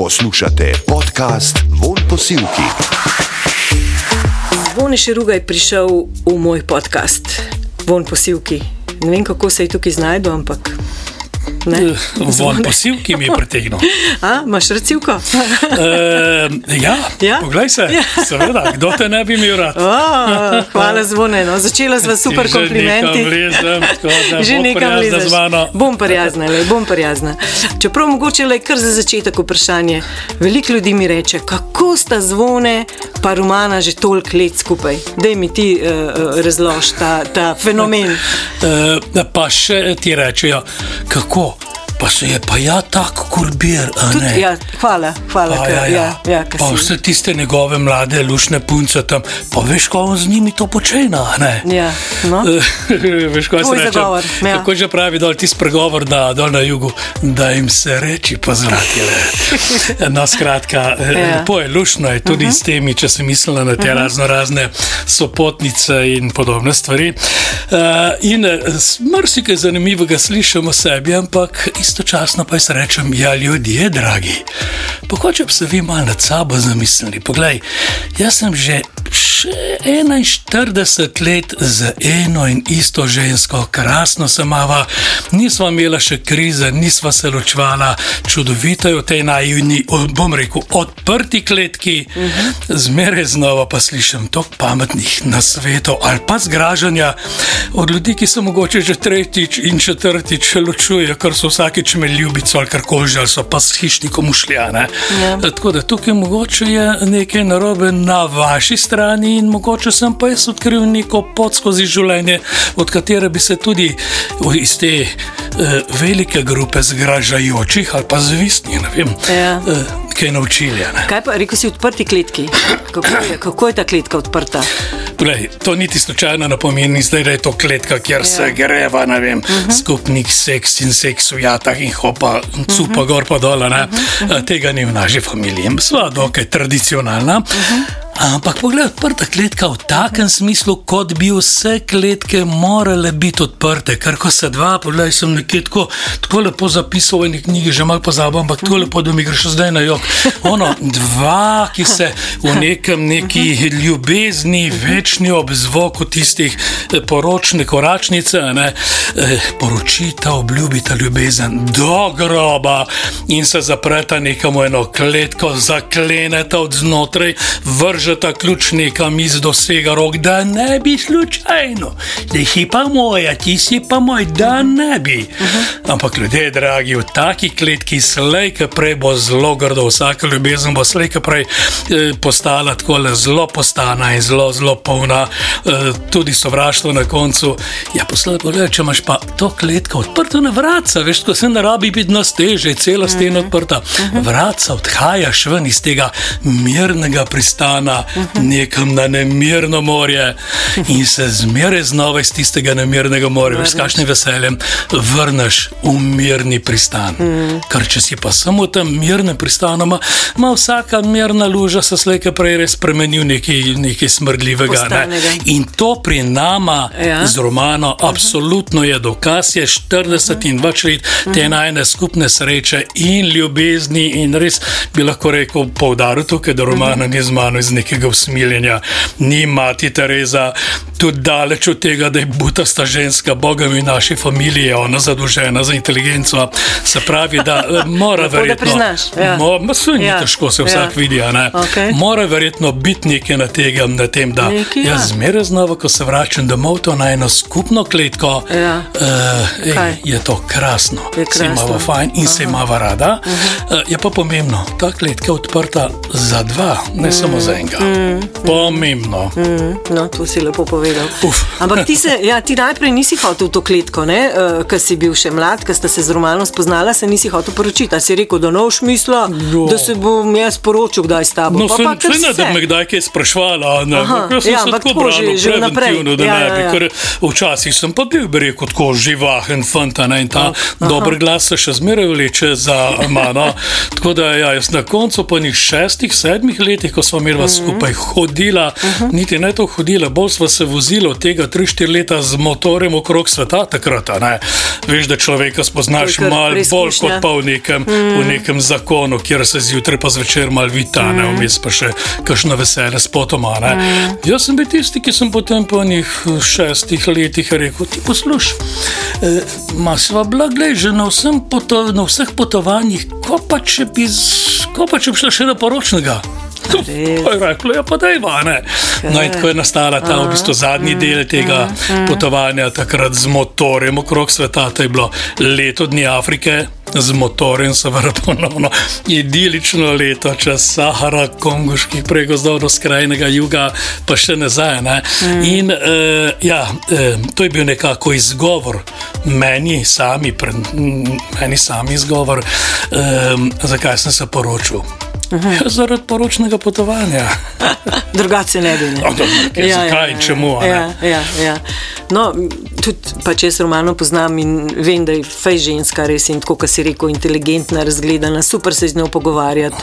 Poslušate podcast Von Posilki. Zvone Šeruga je prišel v moj podcast, Von Posilki. Ne vem, kako se je tukaj znašel, ampak. Ne? Von posilki mi je pretegnil. A, imaš recivko? Uh, ja, Ja? poglej se, Ja. seveda, kdo te ne bi imel rad. O, hvala zvone. No. Začela sva super že komplimenti. vlezem, Že nekam mano. Bom prijazna, le, bom prijazna. Čeprav mogoče le kar za začetek vprašanje. Veliko ljudi mi reče, kako sta zvone pa romana že toliko let skupaj. Daj mi ti uh, uh, razlož ta, ta fenomen. Uh, pa še ti rečejo, kako. 어. Pa se je pa ja tako kurbir. Tudi, ja, hvala, hvala. Pa, ka- ja, ja. ja, ja, pa si- vse tiste njegove mlade, lušne punce tam, pa veš, ko on z njimi to počne. Ja, no. veš, kaj se reče? ja. Kako že pravi dol tisti pregovor na, dol na jugu, da jim se reči pozlatile. No, skratka, Ja. Mhm. ja. lepo je, lušno je tudi uh -huh. s temi, če sem mislila na te uh -huh. razno razne sopotnice in podobne stvari. Uh, in s- marsikaj zanimivega slišim o sebi, ampak istočasno pa jaz rečem, ja, ljudje, dragi. Pohoče bi se vi malo nad sabo zamislili. Poglej, jaz sem že še 41 let z eno in isto žensko, krasno se mava, nisva imela še krize, nisva se ločvala, čudovito je v tej o, bom rekel, odprti kletki, uh -huh. zmeraj znova pa slišim toliko pametnih nasvetov ali pa zgražanja od ljudi, ki se mogoče že tretjič in četrtič ločujejo, ker so vsakeč imeli ljubico ali kar koli že, ali so pa s hišnikom ušljane. Ja. Tako da tukaj mogoče je nekaj narobe na vaši strani in mogoče sem pa jaz odkril neko pot skozi življenje, od katere bi se tudi iz te uh, velike grupe zgražajočih ali pa zvistnih, ne vem, Ja. uh, kaj naučili. Ne? Kaj pa, rekel si, odprti kletki? Kako je, kako je ta kletka odprta? Glej, to niti slučajno ne pomeni, zdaj, da je to kletka, kjer ja. se greva, vem, uh -huh. skupnik seks in seks v jatah in hopa, cupa uh -huh. gor pa dol. Uh -huh. Tega ni v naši familiji. Sva dokaj tradicionalna. Uh -huh. Ampak pogled, odprta kletka v takem smislu, kot bi vse kletke morale biti odprte. Ker ko se dva, poglej, sem nekje tako, tako lepo zapisal v eni knjigi, že malo pozabil, ampak tako lepo, da mi gre še zdaj na jog. Ono, dva, ki se v nekem neki ljubezni, večni ob zvoku tistih eh, poročne koračnice, ne, eh, poročita, obljubita ljubezen do groba in se zapreta nekam v eno kletko, zakleneta od znotraj, vržeta ključ nekam iz dosega rok, da ne bi slučajno, da si pa moja, ti si pa moj, da ne bi. Ampak ljudje, dragi, v taki kletki slejka prej bo zelo grdo, vsaka ljubezen bo slejka prej eh, postala tako zelo postana in zelo, zelo polna, eh, tudi sovraštvo na koncu. Ja, poslej pogledaj, če imaš pa to kletko odprto na vratca, veš, ko se ne rabi biti na steže, cela stena odprta. Vratca odhajaš ven iz tega mirnega pristana, nekam na nemirno morje in se zmeraj znova iz tistega nemirnega morja, veš, s kakšnim veseljem vrneš v mirni pristan. Ker če si pa samo tam mirnem pristanu, ima- vsaka mirna luža se slejka prej res spremeni v nekaj, nekaj smrdljivega. Ne? Postanega. In to pri nama Ja. z romano absolutno je dokaz, je 40 in več let te najne skupne sreče in ljubezni in res bi lahko rekel, poudaril tukaj, da romana ni z mano iz nekega usmiljenja, ni mati Tereza, tudi daleč od tega, da je butasta ženska, Boga mi naši familiji je ona zadolžena za inteligenco. Se pravi, da eh, mora Lepo, da verjetno. priznaš, ja. Mo, ma, saj ni Ja, težko, se ja. vsak vidi, a ne. Okej. Mora verjetno biti nekaj na, tega, na tem, da Nekaj, ja. jaz zmeraj znova, ko se vračam domov, to na eno skupno kletko, Ja. uh, ej, je to krasno. Je Se krasno. imamo fajn in se imamo rada. Uh -huh. uh, je pa pomembno, ta kletka je odprta za dva, ne mm. samo za enega. Mm. Pomembno. Mm. No, to si lepo povedal. Uf. Ampak ti, se, ja, ti najprej nisi hotel v to kletko, uh, ker si bil še mlad, ker sta se z Romanom spoznala, se nisi hotel poročiti. A si rekel, da ne boš mislila, Jo. da se bom jaz poročil kdaj s tabo. No, Pa sem, pa sem ne, se. da me kdaj kaj sprašvala, ne, Aha, jaz sem ja, se tako že- branil, že vnaprej. preventivno, da Ja, ne ja, bi, ja. ker včasih sem pa bil, bi rekel, tako živahen fant, a ne, in ta dober glas se še zmeraj vleče za mano. Tako da ja, jaz na koncu po njih šestih, sedmih letih, ko smo imeli Mhm. Skupaj hodila, uh -huh. niti ne to hodila, bolj sva se vozila od tega 3-4 leta z motorjem okrog sveta takrat. Veš, da človeka spoznaš malo bolj kot pa v nekem, mm. v nekem zakonu, kjer se zjutraj pa zvečer malo vita, ne vmes pa še kakšno veselje s potoma. ne. Jaz sem bil tisti, ki sem potem po njih šestih letih rekel: Ti poslušaj, eh, ma sva bila gledaj že na, poto, na vseh potovanjih, ko pa če bi, ko pa če bi šla še na poročnega. Pa je reklo, ja, pa da je vane. No, in tako je nastala ta v bistvu zadnji del tega potovanja, takrat z motorjem okrog sveta. To je bilo leto dni Afrike. Z motorjem, seveda, ponovno idilično leto čez Sahara, kongoških pregozdov do skrajnega juga, pa še nazaj. Ne? In uh, ja, uh, to je bil nekako izgovor meni sami, pred, m, meni sami izgovor, um, zakaj sem se poročil. Ja, zaradi poročnega potovanja. Drugače ne bi. Ne? A, dobro, kaj, zakaj in čemu, a ne? Ja, ja, ja. No, tudi pač jaz romano poznam in vem, da je fej ženska res in tako, kot si rekel, inteligentna, razgledana, super se z njo pogovarjati.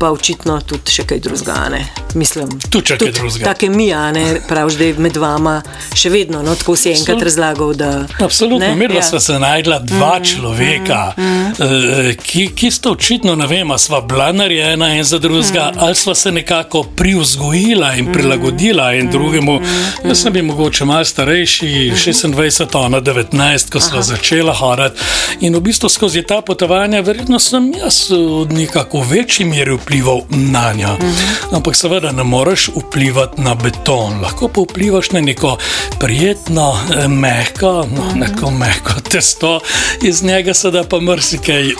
Pa očitno tudi še kaj drugega. a ne. Mislim, Tudi kaj drugega. Take mi, a ne praviš, da je med vama še vedno, no, tako si enkrat Absolut- razlagal. Da, Absolutno, mi ja. sva se najdla dva mm, človeka, mm, mm. Ki, ki sta očitno, ne vem, sva bila narejena en za drugega, mm. ali sva se nekako privzgojila in prilagodila en drugemu. Jaz sem bil mogoče malo starejši, 26, ona 19, ko sva začela hoditi. In v bistvu skozi ta potovanja, verjetno sem jaz v nekako večji meri vplival na njo. Ampak seveda ne moreš vplivati na beton, lahko pa vplivaš na neko prijetno, eh, mehko, no, neko mehko testo, iz njega se da pa marsikaj eh,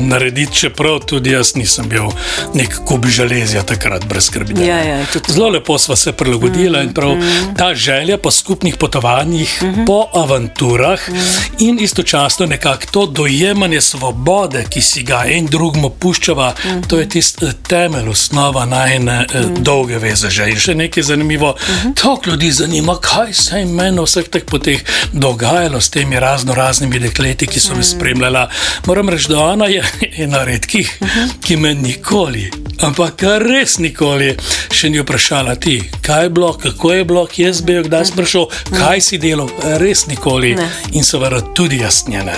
narediti, čeprav tudi jaz nisem bil nek kup železja takrat brez skrbi. Ja, ja, tudi- Zelo lepo sva se prilagodila in prav ta želja po skupnih potovanjih, po avanturah in istočasno nekako to dojemanje svobode, ki si ga en drugemu puščava, to je tisti eh, temelj, osnova najne eh, dolge veze. Že. In še nekaj zanimivo, toliko ljudi zanima, kaj se je meni vseh teh poteh dogajalo s temi razno raznimi dekleti, ki so me spremljala. Moram reči, da ona je ena redkih, ki me nikoli, ampak res nikoli še ni vprašala ti, kaj je bilo, kako je bilo, kje si bil, kdaj si prišel, kaj si delal, res nikoli. Ne. In seveda tudi jaz nje ne.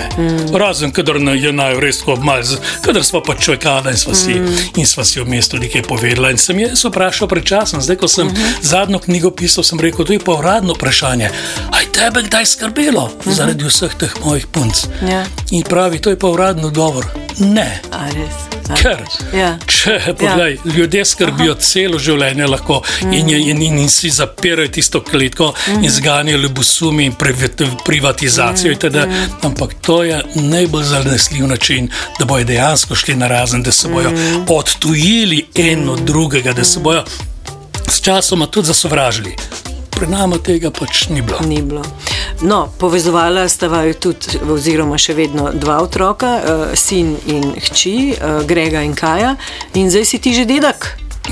Razen, kadar je naj res tako malce, kadar smo pa čakali in smo si, in sva si vmes tudi nekaj povedala. In sem jaz vprašal pred časom, zdaj ko sem zadnjo knjigo pisal, sem rekel, to je pa uradno vprašanje. Aj tebe kdaj skrbelo zaradi vseh teh mojih punc? Ja. In pravi, to je pa uradno odgovor. Ne. A res. Ker, Ja. če poglej, ja. ljudje skrbijo Aha. celo življenje lahko in, je- in, in, in si zapirajo tisto kletko mm. in zganjajo ljubosumi in privat, privatizacijo, mm. itd. ampak to je najbolj zanesljiv način, da bojo dejansko šli na razen, da se bojo mm. odtujili en od drugega, da se bojo s časoma tudi zasovražili. Pri nama tega pač ni bilo. Ni bilo. No, povezovala sta vaju tudi, oziroma še vedno dva otroka, uh, sin in hči, uh, Grega in Kaja, in zdaj si ti že dedek.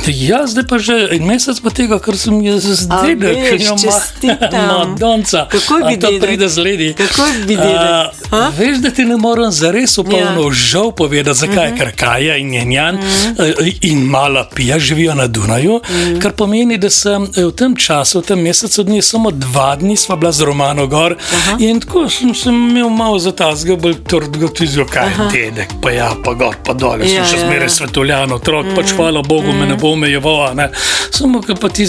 Ja, zdaj pa že en mesec po tega, kar sem jaz zdaj veš, čestitam. Madonca. Kako je biti to pride z ledi. Kako je dedek? A, Ha? Veš, da ti ne morem zares upolno Ja. žal povedati, zakaj, Mhm. ker Kaja in njenjan mm. in mala pija živijo na Dunaju, mm. kar pomeni, da sem eh, v tem času, v tem mesecu dni, samo dva dni sva bila z Romano gor Aha. in tako sem, sem imel malo za ta zgobel trdgo tizijo, kaj je dedek, pa ja, pa gor, pa dol, Ja, sem še ja, zmeraj ja. svetovljan otrok, mm. pač hvala Bogu me ne bo omejeval, samo ko pa ti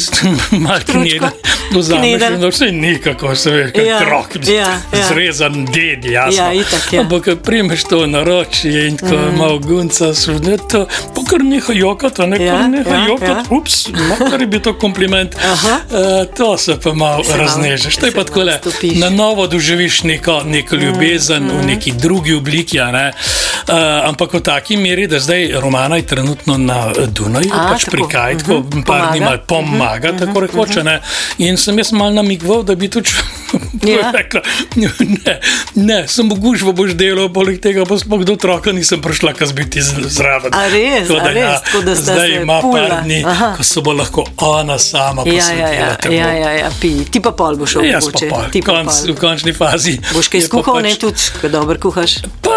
malo knjega vzameš in da vse nikako, se veš, kot Ja, otrok, ja, ja. zrezan ded, jasno. Ja, itak, ja. Ampak, ko primeš to na roči in ko mm. malo gunca, ne, to, kar neha jokati, ne Ja, kar neha ja, jokati, ja. ups, no, kar je bil to kompliment. Uh, to se pa malo Se raznežeš. To je pa tako, le, na novo doživiš neko, neko ljubezen mm. v neki drugi obliki. a ne. Uh, ampak v taki meri, da zdaj Romana je trenutno na Dunaju, A, pač tako. Pri Kajtku, uh Mhm, -huh. par dni malo pomaga, uh -huh. tako rekoč. a ne. In sem jaz mal namigval, da bi tudi Ja. rekla, ne, ne, sem gužvo boš delal, poleg tega pa sploh do otroka nisem prišla, kaz biti zraven. A res, Tako a res, tako da zdaj ima pula. par dni, Aha. ko se bo lahko ona sama Ja, ja, posvetila ja, temu. ja, ja, ja, pi. Ti pa pol boš šel, Jaz pa mogoče. pol, pa konc, pol. v končni fazi. Boš kaj je pa skuhal, pač- ne tudi, ko dobro kuhaš. Pa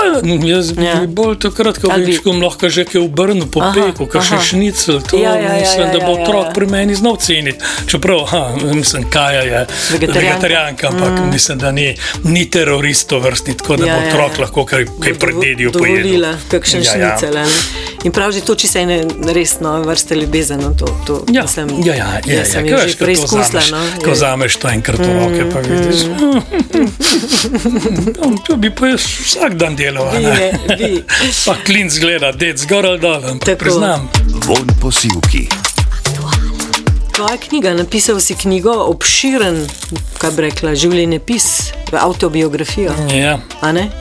jaz bi Ja. ja. bolj takrat, ko bi- lahko že kaj obrnil po Aha, peku, kaj še aha. šnicel, to Ja, ja, ja, mislim, ja, da bo ja, ja, otrok ja. pri meni znal ceniti. Čeprav, ha, mislim, Kaja je Vegetarijanka. vegetarijanka, ampak mm. mislim, da ni, ni terorist to vrstni, tako da Ja, bo ja, otrok ja. lahko kaj, kaj Bo pred dovo- dedijo pojedel. Kakšen Ja, ja, ja. šnicel. Ja. In prav že to, če se ene res nove vrste ljubezen, no, to, to Ja, mislim, ja, ja, ja, jaz sem ja, že preizkusila. No, Ko zameš to enkrat v roke, pa vidiš. "Mm, To bi pa jaz vsak dan delal. a Vi, ne." ne, vi. Pa klin zgleda, dec zgoraj dol, ampak Tako. priznam. Von posilki. Tvoja knjiga, napisal si knjigo, obširen, kaj bi rekla, življenjepis, avtobiografijo. Ja,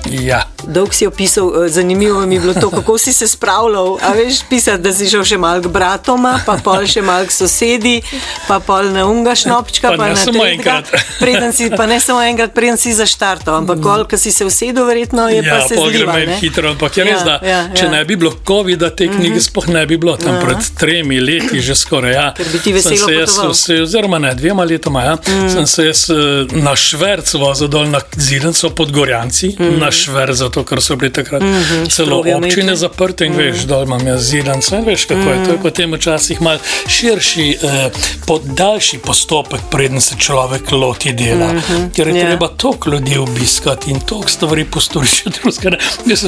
ja. Dolg si opisal, eh, zanimivo mi je bilo to, kako si se spravljal. A veš, pisati, da si šel še malo k bratoma, pa pol še malo k sosedi, pa pol na unga šnopčka, Pa pa, ne na samo enkrat. Preden si, pa ne samo enkrat, preden si zaštartal, ampak pol, ko si se usedel, verjetno je pa Ja, se gre zlival. meni ne? hitro, ampak je res, Ja, da ja, če ja. ne bi bilo COVID-a, te knjige sploh ne bi bilo tam Aha. pred tremi leti, že skoraj. Ja. Ker bi ti veselo se jaz, se, oziroma ne, dvema letoma, ja, sem se jaz eh, na šverc vozil dol na Zidenco pod Gorjanci, na šverc, zato ker so bili takrat celo stroge občine omejitve. zaprte in veš, dol imam jaz Zidenco in veš, kako je. To je potem včasih mal širši, eh, pod daljši postopek, preden se človek loti dela. Ker je Ja. treba toliko ljudi obiskati in toliko stvari postoriš. drugega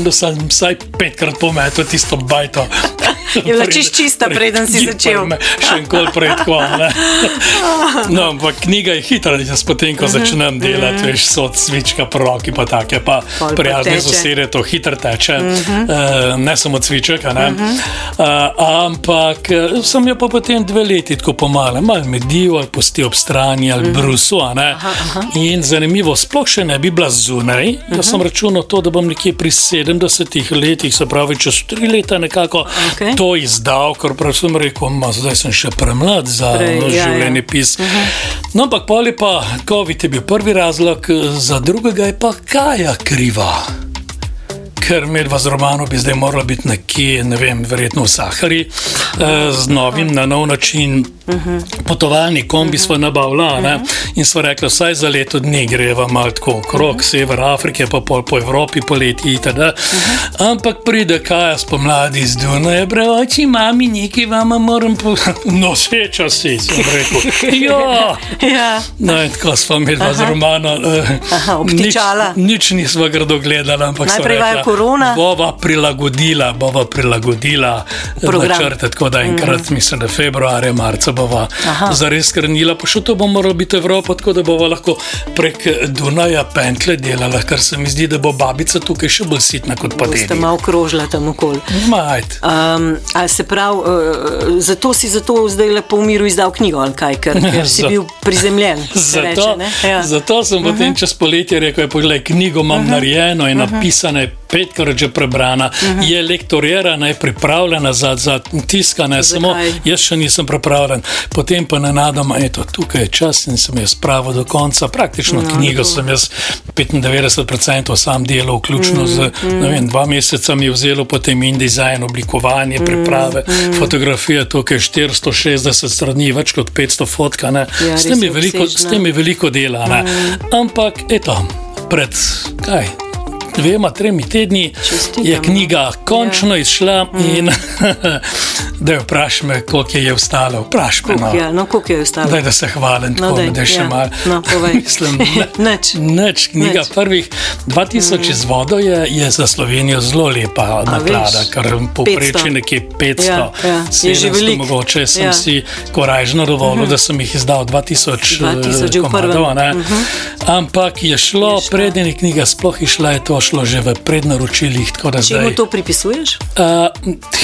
da sem vsaj petkrat pometel tisto bajto. Je bila čisto čista, preden si začel. Še enkoli pred kom. No, ampak knjiga je hitra, da jaz potem, ko začnem delati, veš, so cvička, proroki pa take, pa Mhm. Pol prijazne. Mhm. sosede, to hitro teče, uh, ne samo cviček, ne. Uh, ampak eh, sem jo pa potem dve leti tako pomalo, malo medijo ali pusti ob strani ali Mhm. brusu, a ne. In zanimivo, sploh še ne bi bila zunaj. Jaz Mhm. sem računal to, da bom nekje pri 70 letih, se pravi čez tri leta nekako Okej. to izdal, ker prav sem rekel, ma, zdaj sem še premlad za No, ja, ja. življenje pis. No, ampak pol je pa COVID je bil prvi razlog, za drugega je pa Kaja kriva. Ker medva z Romano bi zdaj morala biti nekje, ne vem, verjetno v Sahari, eh, z novim, na nov način potovalni kombi smo nabavila ne? in smo rekli, vsaj za leto dni greva malo tako okrog sever Afrike, pa pol po Evropi poleti itd. Ampak pride Kaja spomladi iz Dunaja, brevoči, mami, nekaj vama moram povedati. Noseča si, sem rekel. Ja. Ja. No, in tako smo medva z Romano. eh, Aha. Nič, nič nismo grdo gledali, ampak vaju rekla, korona. Bova prilagodila, bova prilagodila načrte, tako da enkrat, mm. mislim, da februarja, marca bova Aha. zares skrenila, pa še to bo moralo biti Evropa, tako da bova lahko prek Dunaja pentle delala, kar se mi zdi, da bo babica tukaj še bolj sitna kot pa Ste dedi. malo krožila tam okoli. Majt. Um, se pravi, uh, zato si zato zdaj lepo v miru izdal knjigo, ali kaj, ker, ker si bil prizemljen. se reče, Zato, ne? ja. zato sem potem čez poletje rekel: poglej, knjigo imam narejeno in napisana je petkrat že prebrana, je lektorirana, je pripravljena za, za tiskanje, samo jaz še nisem pripravljen. Potem pa nenadoma, eto, tukaj je čas in sem jaz pravo do konca. Praktično no, knjigo sem jaz 95% sam delal, vključno z, ne vem, dva meseca mi je vzelo potem in dizajn, oblikovanje, priprave, fotografije, tukaj je 460 strani, več kot 500 fotka. ne. Ja, S tem veliko, s tem je veliko dela. Ne? Ampak, eto, pred kaj? Dvema, tremi tedni Čestitam, je no. knjiga končno izšla, in da jo vprašaj, me, koliko je ostalo. Vprašaj me, Koliko je, no. no, koliko je ostalo? Daj, da se hvalim, No, tako daj, da je še ja. malo. No. Mislim, ne, Nič. Nič, knjiga Nič. prvih 2000 izvodov je, je za Slovenijo zelo lepa naklada, veš, ker povprečje 500. nekje 500, Ja, ja, je že 700 veliko. mogoče. Sem Ja. si korajžno dovolil, da sem jih izdal 2000, 2000 že v komadov, prvem. ne. Ampak je šlo, šlo. preden je knjiga sploh išla, je to šlo že v prednaročilih. da Čemu zdaj- to pripisuješ? Uh,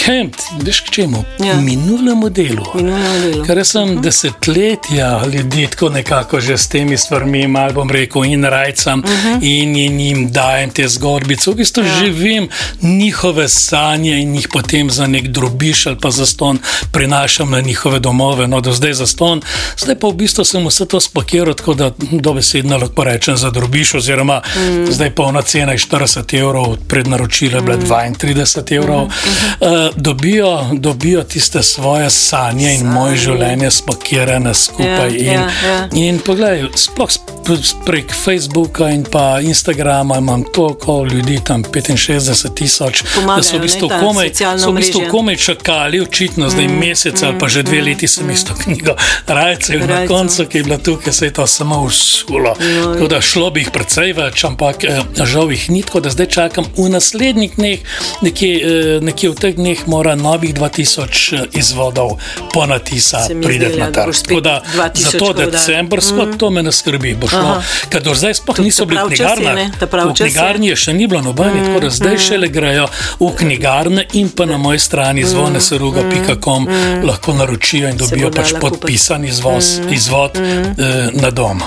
hem, veš k čemu? Ja. Minulemu delu. Minulemu delu. Ker sem desetletja ljudi tako nekako že s temi stvarmi, malo bom rekel, in rajcam in, in jim dajem te zgodbice. V bistvu ja. živim njihove sanje in jih potem za nek drobiš ali pa za ston prinašam na njihove domove. No, do zdaj za ston, zdaj pa v bistvu sem vse to spakiral tako, da dobesedno lahko rečem za drobiš, oziroma mm. zdaj polna cena je 40 evrov, prednaročila je bila 32 evrov. Uh, dobijo, dobijo dobijo tiste svoje sanje in moje življenje spakirane skupaj. Ja, in, ja, ja. in poglej, sploh sp- prek Facebooka in pa Instagrama imam toliko ljudi, tam 65 tisoč, da so Pomagajo, v bistvu ne, komaj, so v bistvu komaj čakali, očitno zdaj mesec ali pa že dve leti sem isto knjigo Rajcev na koncu, ki je bila tukaj, se je to samo usulo. Tako da šlo bi jih precej več, ampak eh, žal jih ni, tako da zdaj čakam v naslednjih dneh, nekje, eh, nekje v teh dneh mora novih 2000 eh, izvodov ponatisa Se zdela, na trg. Tako da 2000 za to decembrsko mm. to me ne skrbi. Ker do zdaj sploh niso bili v knjigarnah. V knjigarni je še ni bilo nobene, tako da zdaj šele grejo v knjigarne in pa na moji strani zvoneseruga.com lahko naročijo in dobijo pač podpisan izvoz, izvod eh, na dom.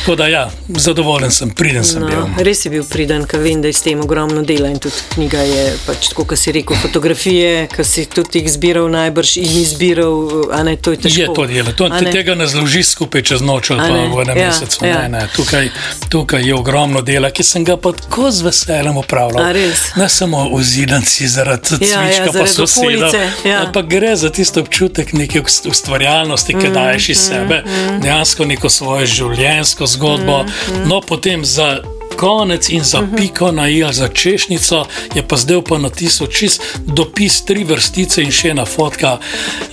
Tako da ja, zadovoljen sem, priden sem bil. No, res je bil priden, ker vem, da je s tem ogromno dela in tudi knjiga je, pač, tako kot si rekel, fotografije, ki si tudi jih zbiral najbrž in izbiral, a ne, to je težko. Je to delo, to, ne? tega ne zložiš skupaj čez noč ali pa v enem Ja, mesecu. ja. Ne, ne. Tukaj, tukaj je ogromno dela, ki sem ga pa tako z veseljem upravljal. Ne samo v zidanci zaradi Ja, ja, cvička, pa zaradi sosedov, okolice, ja. ampak gre za tisto občutek neke ust- ustvarjalnosti, ki daješ iz sebe, dejansko neko svojo življenjsko zgodbo. No, potem za konec in za piko na i za češnico je pa zdaj pa natisal čist dopis, tri vrstice in še ena fotka.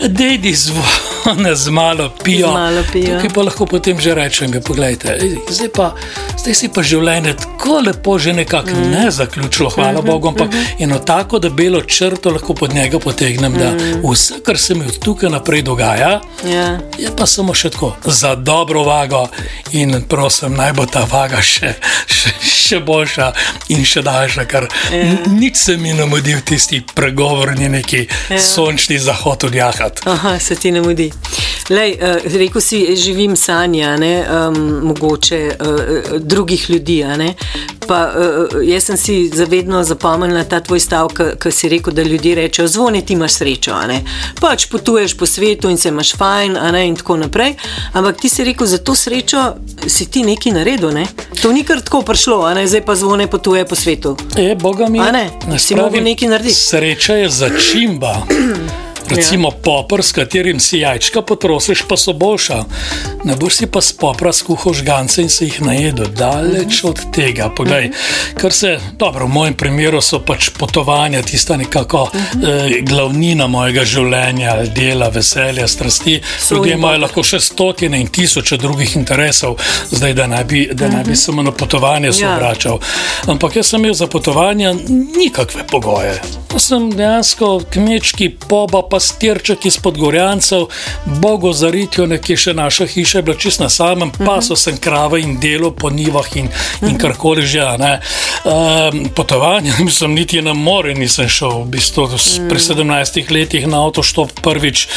Dedi zvone z malo pijo. Z malo pijo. Tukaj pa lahko potem že rečem, da poglejte, ej, zdaj, pa, zdaj si pa življenje tako lepo že nekako mm. ne zaključilo, hvala mm -hmm, Bogu, ampak mm -hmm. eno tako debelo črto lahko pod njega potegnem, da vse, kar se mi od tukaj naprej dogaja, Ja. je pa samo še tako za dobro vago in prosim, naj bo ta vaga še, še, še boljša in še daljša, ker ja. nič se mi ne mudi v tisti pregovorni neki ja. sončni zahod odjahati. Aha, se ti ne mudi. Lej, uh, rekel si, živim sanja, ne, um, mogoče uh, drugih ljudi. ne. Pa, uh, jaz sem si zavedno zapomnila ta tvoj stav, ki si rekel, da ljudje rečejo: zvoni ti imaš srečo. Pač potuješ po svetu in se imaš fajn, ne in tako naprej. Ampak ti si rekel, za to srečo si ti nekaj naredil. Ne? To ni kar tako prišlo, a ne zdaj pa zvone potuje po svetu. E, Boga mi, A ne? Si mogel nekaj narediti? Sreča je začimba. Recimo ja. popr, s katerim si jajčka potrosiš, pa so boljša. Ne boš si pa s popra skuhal žgance in se jih najedel, daleč od tega. Poglej, kar se, dobro, v mojem primeru so pač potovanja, tista nekako eh, glavnina mojega življenja, dela, veselja, strasti. Ljudje in imajo lahko še stotine in tisoče drugih interesov, zdaj da ne bi, da ne bi samo na potovanje se Ja. obračal. Ampak jaz sem imel za potovanja nikakve pogoje. To sem dejansko kmečki poba, pastirček iz Podgorjancev, Bogo za ritjo, nekje še naša hiša je bila čist na samem pasu, sem krava in delo po nivah in, in karkoli že. a ne. Um, potovanja, mislim, niti na more nisem šel, v bistvu s- pri 17 letih na avtoštop prvič,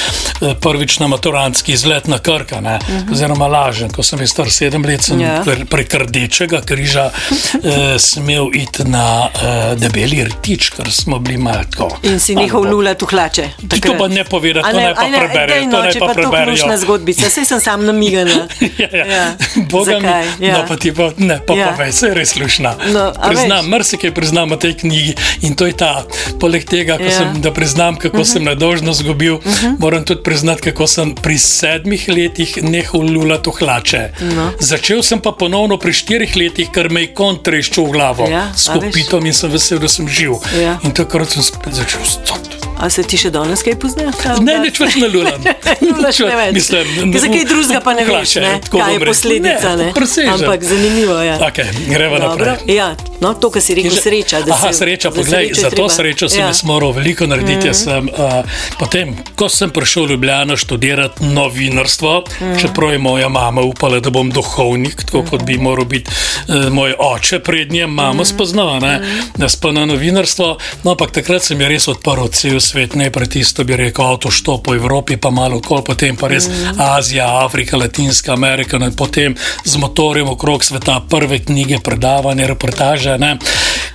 eh, prvič na maturantski izlet na Krka, ne, oziroma lažen, ko sem bil star sedem let, sem Ja. pre- prek Rdečega križa eh, smel iti na eh, debeli rtič, ker smo bili malo tako. In si nehal lulati v hlače. To pa ne povedati, to pa ne, preberejo, daj, to no, naj če pa pa to preberijo. krušna zgodbica, saj sem sam namigana. ja, ja. Ja. Boga mi? Ja. no pa ti pa ne, pa Ja. ja. povej, se je res slušna. No, priznam, veš? marsikaj priznam v tej knjigi in to je ta, poleg tega, Ja. ja. sem, da priznam, kako uh -huh. sem nedožno zgubil, uh -huh. moram tudi priznati, kako sem pri sedmih letih nehal lulati hlače. No. Začel sem pa ponovno pri štirih letih, ker me je kon treščil v glavo Ja, s kopitom in sem vesel, da sem živ. Ja. In takrat sem spet začel stati. A se ti še danes kaj pozna? Ne, nič več ne lulam. Lulaš ne več. Mislim, Ker za kaj drugega pa ne veš, ne? kaj je posledica. Ne, Ne. Ampak zanimivo je. Okay, gremo Dobro. naprej. Ja, no, to, kar si rekel, sreča. Aha, se- sreča, poglej, za to srečo sem ja. jaz moral veliko narediti. Mm. Sem, uh, potem, ko sem prišel v Ljubljano študirati novinarstvo, mm. čeprav je moja mama upala, da bom duhovnik, tako kot bi moral biti uh, moj oče pred njim, mama mm. spoznala, ne, mm. da spona novinarstvo. No, ampak takrat sem je res odprl cel svet, najprej tisto bi rekel avtoštop po Evropi, pa malo okol, potem pa res mm. Azija, Afrika, Latinska Amerika, no, in potem z motorjem okrog sveta, prve knjige, predavanja, reportaže. Ne.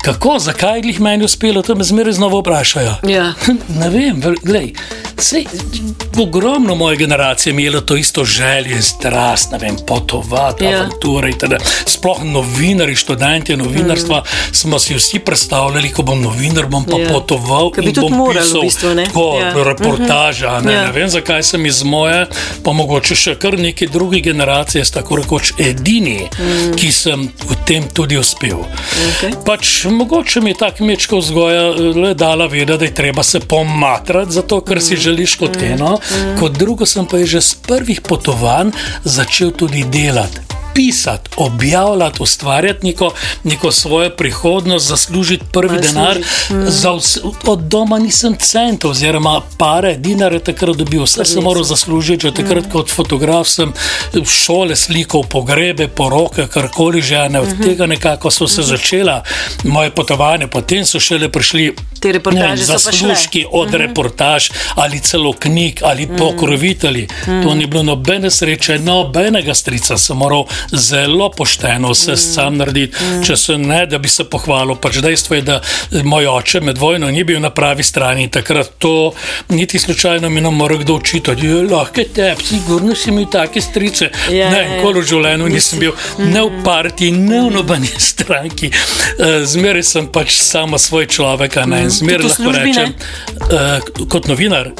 Kako, zakaj jih meni uspelo, to me zmeraj znova vprašajo. Ja. Ne vem, glej, Sej, ogromno moje generacije je imelo to isto željo in strast, ne vem, potovati, Ja. avanture. itd. Sploh novinari, študenti novinarstva mm. smo si vsi predstavljali, ko bom novinar, bom pa Ja. potoval bi in bom morali v pisal bistvu, ne? tako, Ja. reportaža. Ne, Ja. ne vem, zakaj sem iz moje, pa mogoče še kar neke druge generacije, tako rekoč edini, mm. ki sem v tem tudi uspel. Okej. Pač, mogoče mi je ta kmečka vzgoja eh, le dala vedeti, da je treba se pomatrati, zato ker si želiš kot eno, kot drugo sem pa že z prvih potovanj začel tudi delati. Pisati, objavljati, ustvarjati neko, neko svojo prihodnost, zaslužiti prvi Malo denar. služiti. Za vse, od doma nisem cent, oziroma pare, dinare takrat dobil, vse sem moral zaslužiti. Že takrat kot fotograf sem šole slikal pogrebe, poroke, karkoli že. Ne, od tega nekako so se začela moje potovanja, potem so šele prišli. Te reportaže ne. Zaslužki od reportaž ali celo knjig ali pokrovitelji. To ni bilo nobene sreče, nobenega strica. Sem moral zelo pošteno vse sam narediti, če se ne, da bi se pohvalil. Pač dejstvo je, da moj oče med vojno ni bil na pravi strani takrat to niti slučajno mi ne more kdo učitati. "Je, Lahko te, sigurno si imel take strice. Ja, ne, ja, ja. nikoli v življenju nisem bil ne v partiji, ne v nobeni stranki. Eh, Zmeraj sem pač samo svoj človek, ne. in Tudi v lahko službi, rečem, eh, kot novinar.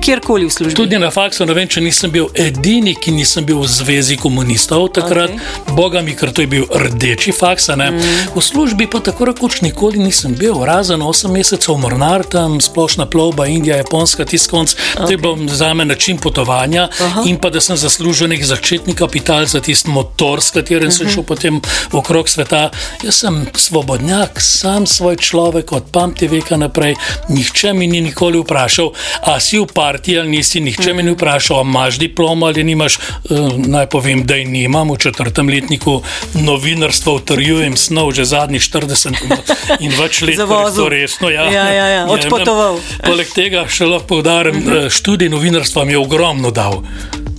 Kjerkoli v službi. Tudi na faksu, ne vem, če nisem bil edini, ki nisem bil v zvezi komunistov takrat, okay. boga mi, ker to je bil rdeči faks. Mm. V službi pa tako rekoč nikoli nisem bil, razen 8 mesecev mornar, tam splošna plovba, Indija, Japonska, tiskonc. Okay. To je bil za me način potovanja Aha. in pa da sem zaslužil nek začetni kapital za tisti motor, s katerim sem šel potem okrog sveta. Jaz sem svobodnjak, sam svoj človek od pamti veka naprej. Nihče mi ni nikoli vprašal, a si v partiji ali nisi. Nihče me ni vprašal, a imaš diplomo ali nimaš. Uh, naj povem, da je nimam. V četrtem letniku novinarstva utrjujem snov že zadnjih 40 in več let. Zavozil. To resno, ja. Ja, ja, ja, Jemljem. odpotoval. Poleg tega še lahko poudarim, uh, študij novinarstva mi je ogromno dal.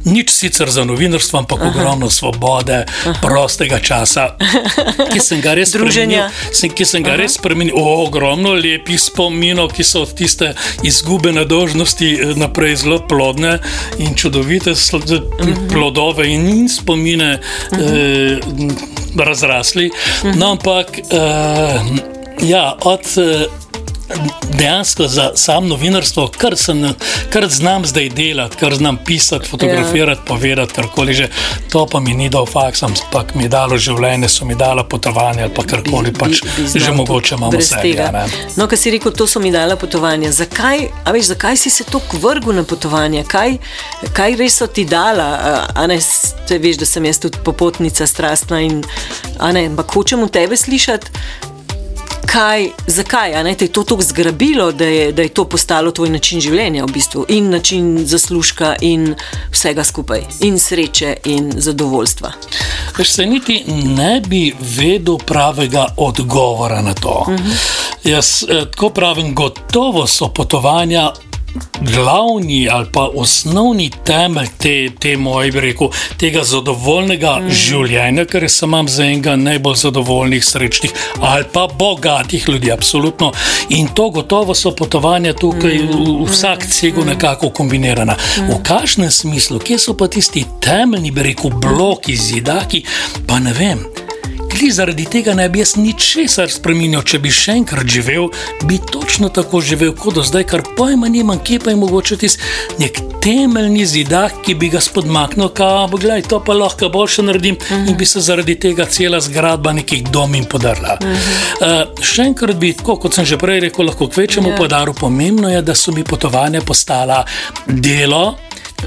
Nič sicer za novinarstvo, ampak Aha. ogromno svobode, Aha. prostega časa, ki sem ga res Druženja. spremenil. Sem, ki sem ga Aha. res spremenil. O, ogromno lepih spominov, ki so od tiste izgube na dožnosti eh, naprej zelo plodne in čudovite z- plodove in, in spomine eh, razrasli. No, ampak eh, ja, od. Eh, Dejansko za sam novinarstvo, kar, sem, kar znam zdaj delati, kar znam pisati, fotografirati, ja. povedati, karkoli že, to pa mi ni dal faks, ampak mi je dalo življenje, so mi dala potovanje ali pa karkoli pač že znal mogoče tudi imamo vse. no, kar si rekel, to so mi dala potovanja. Zakaj, veš, zakaj si se tako vrgel na potovanja? Kaj, kaj res so ti dala? A, ne, veš, da sem jaz tudi popotnica, strastna in ne, ampak hočem v tebe slišati. Kaj, zakaj a ne, te je to tako zgrabilo, da je, da je to postalo tvoj način življenja, v bistvu, in način zaslužka, in vsega skupaj, in sreče, in zadovoljstva? Veš, se niti ne bi vedel pravega odgovora na to. Uh -huh. Jaz eh, tako pravim, gotovo so potovanja. Glavni ali pa osnovni temelj te, te moje, bi rekel, tega zadovoljnega mm. življenja, ker sem imam za enega najbolj zadovoljnih, srečnih ali pa bogatih ljudi, absolutno. In to gotovo so potovanja tukaj, mm. vsak cego nekako kombinirana. Mm. V kakšnem smislu, kje so pa tisti temeljni, bi rekel, bloki, zidaki, pa ne vem. Kli zaradi tega ne bi jaz ničesar spremenil, če bi še enkrat živel, bi točno tako živel kot do zdaj, kar pojma nimam, kje pa je mogoče tisti nek temeljni zidak, ki bi ga spodmaknil, kao, gledaj, to pa lahko boljše naredim uh -huh. in bi se zaradi tega cela zgradba nekih domin podarila. Uh -huh. uh, še enkrat bi, tako kot sem že prej rekel, lahko kvečemu Ja. yeah. podaril, pomembno je, da so mi potovanja postala delo.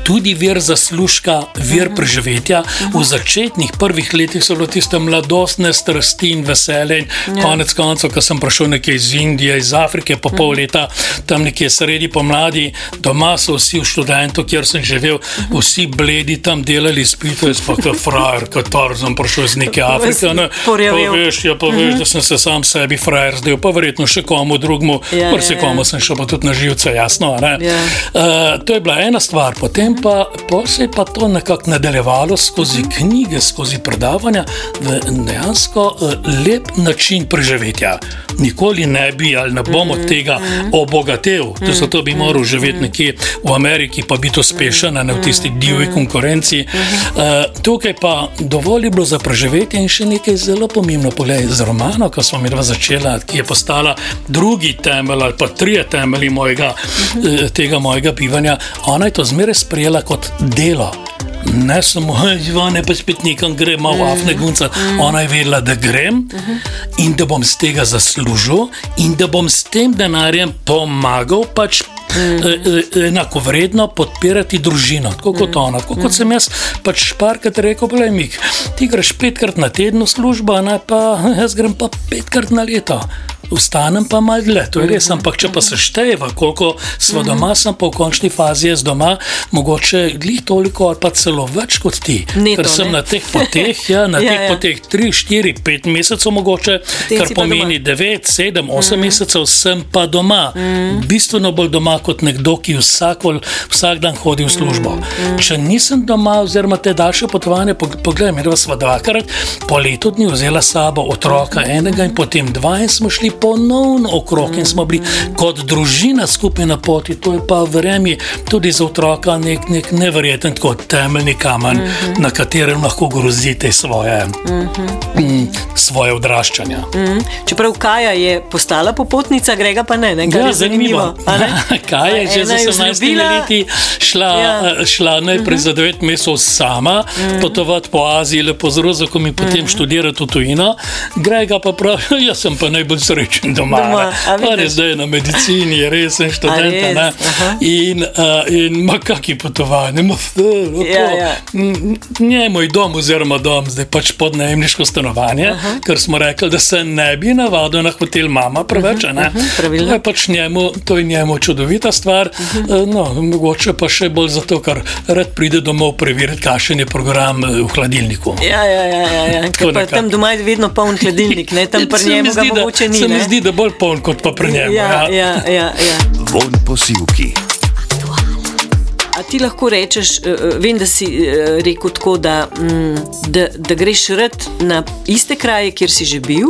Tudi vir zaslužka, vir preživetja. V začetnih prvih letih so bile tiste mladostne strasti in veselje. In Ja. konec koncev, ko sem prišel nekje iz Indije, iz Afrike, po pol leta, tam nekje sredi pomladi, doma so vsi v študentu, kjer sem živel, vsi bledi tam delali spite, jaz pa kot frajer, kot tar, sem prišel iz neke Afrike. Ne, pa Porjavel. veš, ja, pa veš, da sem se sam sebi frajer zdel, pa verjetno še komu drugmu, Ja, ja, ja, ja, ja. komu sem šel pa tudi na živce, jasno. ne. Ja. Uh, to je bila ena stvar, potem potem pa, pa se je pa to nekako nadaljevalo skozi knjige, skozi predavanja, v dejansko eh, lep način preživetja. Nikoli ne bi ali ne bom od tega obogatil, to zato bi moral živeti nekje v Ameriki, pa biti uspešen, ne v tisti divji konkurenci. Eh, Tukaj pa dovolj je bilo za preživetje in še nekaj zelo pomembno. Poglej, z romano, ko smo mi dva začela, ki je postala drugi temelj ali pa trije temelji mojega, eh, tega mojega bivanja, ona je to zmeraj sprejela kot delo. Ne samo, zvone pa spet nekam gremo, v Afne Gunca. Ona je vedela, da grem in da bom z tega zaslužil in da bom s tem denarjem pomagal pač. Enako vredno podpirati družino, tako kot ona. Tako kot sem jaz, pač parkrat rekel, plemik, ti greš petkrat na teden v službo, ne pa jaz grem pa petkrat na leto. Vstanem pa malo dlje, to je res, ampak če pa se štejeva, koliko smo doma, sem pa v končni fazi jaz doma, mogoče glih toliko ali pa celo več kot ti. Neto, ker sem ne? na teh poteh, ja, na Ja, teh ja. poteh 3, 4, 5 mesecev mogoče, Potem kar pomeni 9, 7, 8 mesecev sem pa doma. Bistveno bolj doma kot nekdo, ki vsak, vsak dan hodi v službo. Če nisem doma, oziroma te daljše potovanje, pog- poglej, mi smo dvakrat po letu dni vzela sabo otroka enega in potem dva in smo šli ponovno okrog in smo bili kot družina skupaj na poti. To je pa, verjemi, tudi za otroka nek, nek neverjeten tako temeljni kamen, na katerem lahko grozite svoje, mm, svoje odraščanje. Mhm. Čeprav Kaja je postala popotnica, Grega pa ne, ne? kar Ja, zanimivo. a ne? Kaj je že je 18 vzljubila, leti šla, Ja. ja. šla najprej za 9 mesecev sama, potovati po Aziji, lepo z rozakom in potem študirati v tujino. Grega pa pravi, jaz sem pa najbolj srečen doma. Doma, ne. a On je zdaj na medicini, je resen študent. res? Aha. In, uh, in ma kaki potovanje, ma, uh, Ja, ja. Ne moj dom, oziroma dom, zdaj pač podnajemniško stanovanje, -huh. ker smo rekli, da se ne bi navadil na hotel mama preveč. Uh -huh, pravilno. to je pač njemu, to je njemu čudovita stvar. Uh -huh. no, mogoče pa še bolj zato, ker rad pride domov preveriti, kakšen je program eh, v hladilniku. Ja, ja, ja, ja, ja. Ker pa tam doma je vedno poln hladilnik, ne? tam mi njemu ga mogoče ni. Se mi zdi, da bolj poln kot pa pri njemu. Ja, ja, ja, ja. Von posilki. A ti lahko rečeš, eh, eh, vem, da si eh, rekel tako, da, mm, da, da greš rad na iste kraje, kjer si že bil,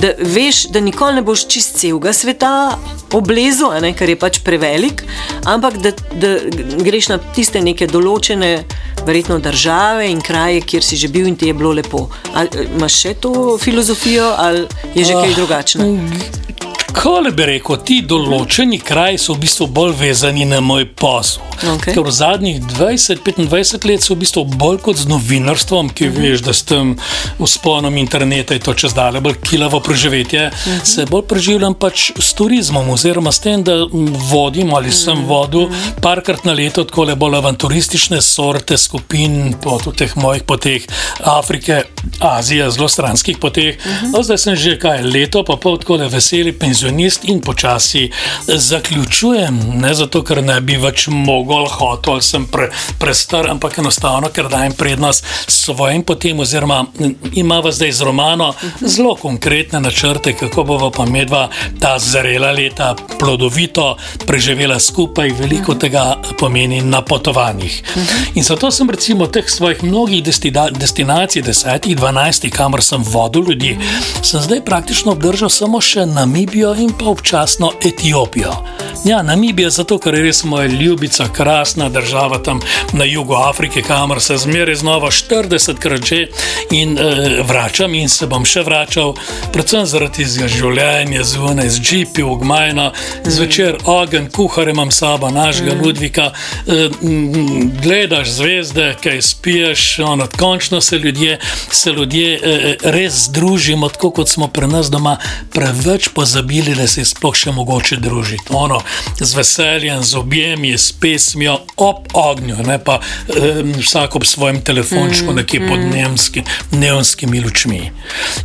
da veš, da nikoli ne boš čist celega sveta oblezel, a ne, ker je pač prevelik, ampak da, da greš na tiste neke določene, verjetno države in kraje, kjer si že bil in ti je bilo lepo. Ali eh, imaš še to filozofijo ali je že kaj Ah, drugačno? Kaj bi rekel, ti določeni kraji so v bistvu bolj vezani na moj posel. Okej. Ker v zadnjih 20-25 let so v bistvu bolj kot z novinarstvom, ki veš, da s tem usponom interneta je to čez dale bolj kilavo preživetje, se bolj preživljam pač s turizmom, oziroma s tem, da vodim ali sem vodil parkrat na leto tako le bolj avanturistične sorte skupin po teh mojih poteh Afrike, Azije, zelo stranskih poteh. No, zdaj sem že kaj leto, pa pol tako le veseli penzionist in počasi zaključujem. Ne zato, ker ne bi več mogel, hotel ali sem pre, prestar, ampak enostavno, ker dajem prednost svojim potem, oziroma m, imava zdaj z romano zelo konkretne načrte, kako bova pa medva ta zrela leta plodovito preživela skupaj, veliko tega pomeni na potovanjih. In zato sem recimo teh svojih mnogih destina, destinacij, desetih, dvanajstih, kamor sem vodil ljudi, sem zdaj praktično obdržal samo še Namibijo in pa občasno Etiopijo. Ja, Namibija zato, ker je res moja ljubica, krasna država tam na jugu Afrike, kamor se zmeraj znova 40 krat že in e, vračam in se bom še vračal, predvsem zaradi življenja zunaj z džipi, v Gmajno, zvečer ogen, kuhar imam sabo, našega Ludvika, e, m, gledaš zvezde, kaj spiješ, ono, končno se ljudje, se ljudje e, res združimo, tako kot smo pri nas doma preveč pozabili, da se je sploh še mogoče družiti. Ono, z veseljem, z objemi, s pesmijo ob ognju, ne pa um, vsak ob svojem telefončku, mm, nekje pod neonski, neonskimi lučmi.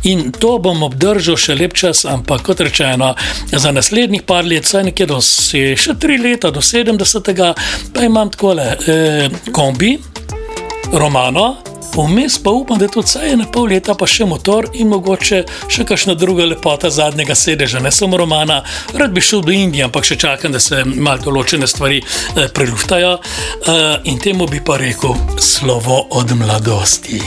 In to bom obdržal še lep čas, ampak kot rečeno, za naslednjih par let, saj nekje do se- še tri leta, do 70. pa imam takole eh, kombi, romano. Vmes pa upam, da je to vsaj na pol leta, pa še motor in mogoče še kakšna druga lepota zadnjega sedeža, ne samo romana. Rad bi šel do Indije, ampak še čakam, da se malo določene stvari eh, preluftajo. Eh, in temu bi pa rekel slovo od mladosti.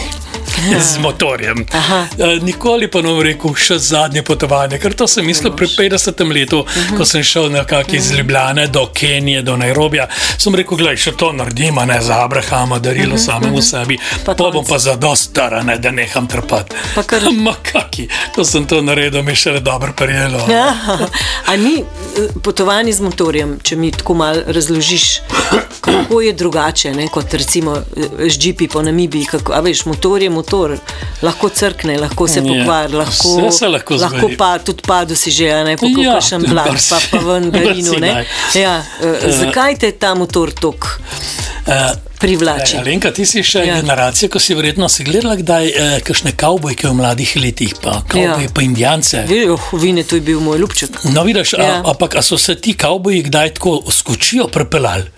Z motorjem. Uh, nikoli pa ne bom rekel, še zadnje potovanje, ker to sem mislil pri 50 letu, uh -huh. ko sem šel nekako iz Ljubljana do Kenije, do Nairobija. Sem rekel, gledaj, še to naredim, ne za Abrahama, darilo uh -huh. samemu sebi, pa, pa bom pa za dost star, ne, da neham trpati. Kar... Makaki, ko sem to naredil, mi še le dobro prijelo. Ja. A ni eh, potovanje z motorjem, če mi tako malo razložiš, kako je drugače, ne, kot recimo eh, z GP po Namibiji, kako, a veš, motor je motor motor, lahko crkne, lahko se ja, pokvari, lahko, se lahko, lahko pa tudi padu si že, ne pa ja, blak, pa pa ven garino. Ja, uh, zakaj te ta motor tok? Uh, Privlači. Alenka, ti si še ja. generacija, ko si verjetno si gledala, kdaj eh, kakšne kavbojke v mladih letih, pa kavboje, ja. pa indijance. Oh, vine, to je bil moj ljubček. No, vidiš, ja. ampak so se ti kavboji kdaj tako skočijo, prepeljali?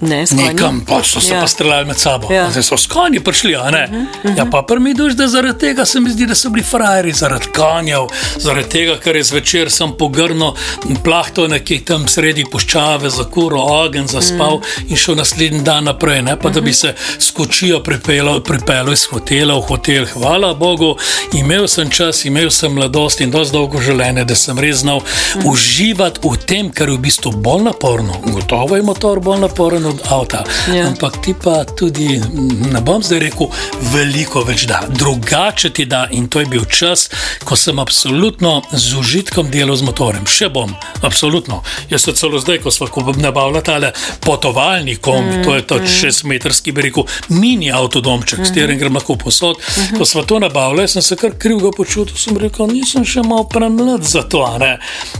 Ne, Nekam pa so se ja. pa streljali med sabo. Ja. Zdaj so skonji prišli, a ne. Uh -huh, uh -huh. Ja, pa prvi duš, da zaradi tega se mi zdi, da so bili frajeri, zaradi konjev, zaradi tega, ker je zvečer sem pogrno plahto nekje tam sredi puščave, za kuro, ogen, zaspal uh -huh. in šel naslednji dan naprej. Ne pa uh -huh. da bi se skočijo pripeljal iz hotela v hotel. Hvala Bogu, imel sem čas, imel sem mladost in dosti dolgo življenje, da sem res znal uh -huh. uživati v tem, kar je v bistvu bolj naporno. Gotovo je motor bolj naporen od avta. Ja. Ampak ti pa tudi, ne bom zdaj rekel, veliko več da. Drugače ti da in to je bil čas, ko sem absolutno z užitkom delal z motorjem. Še bom, absolutno. Jaz se celo zdaj, ko smo nabavili tale potovalni kombi, mm, to je to mm. šestmetrski, bi rekel, mini avtodomček, mm -hmm. s katerim grem lahko posod. Mm -hmm. Ko smo to nabavili, sem se kar krivga počutil, sem rekel, nisem še malo premlad za to.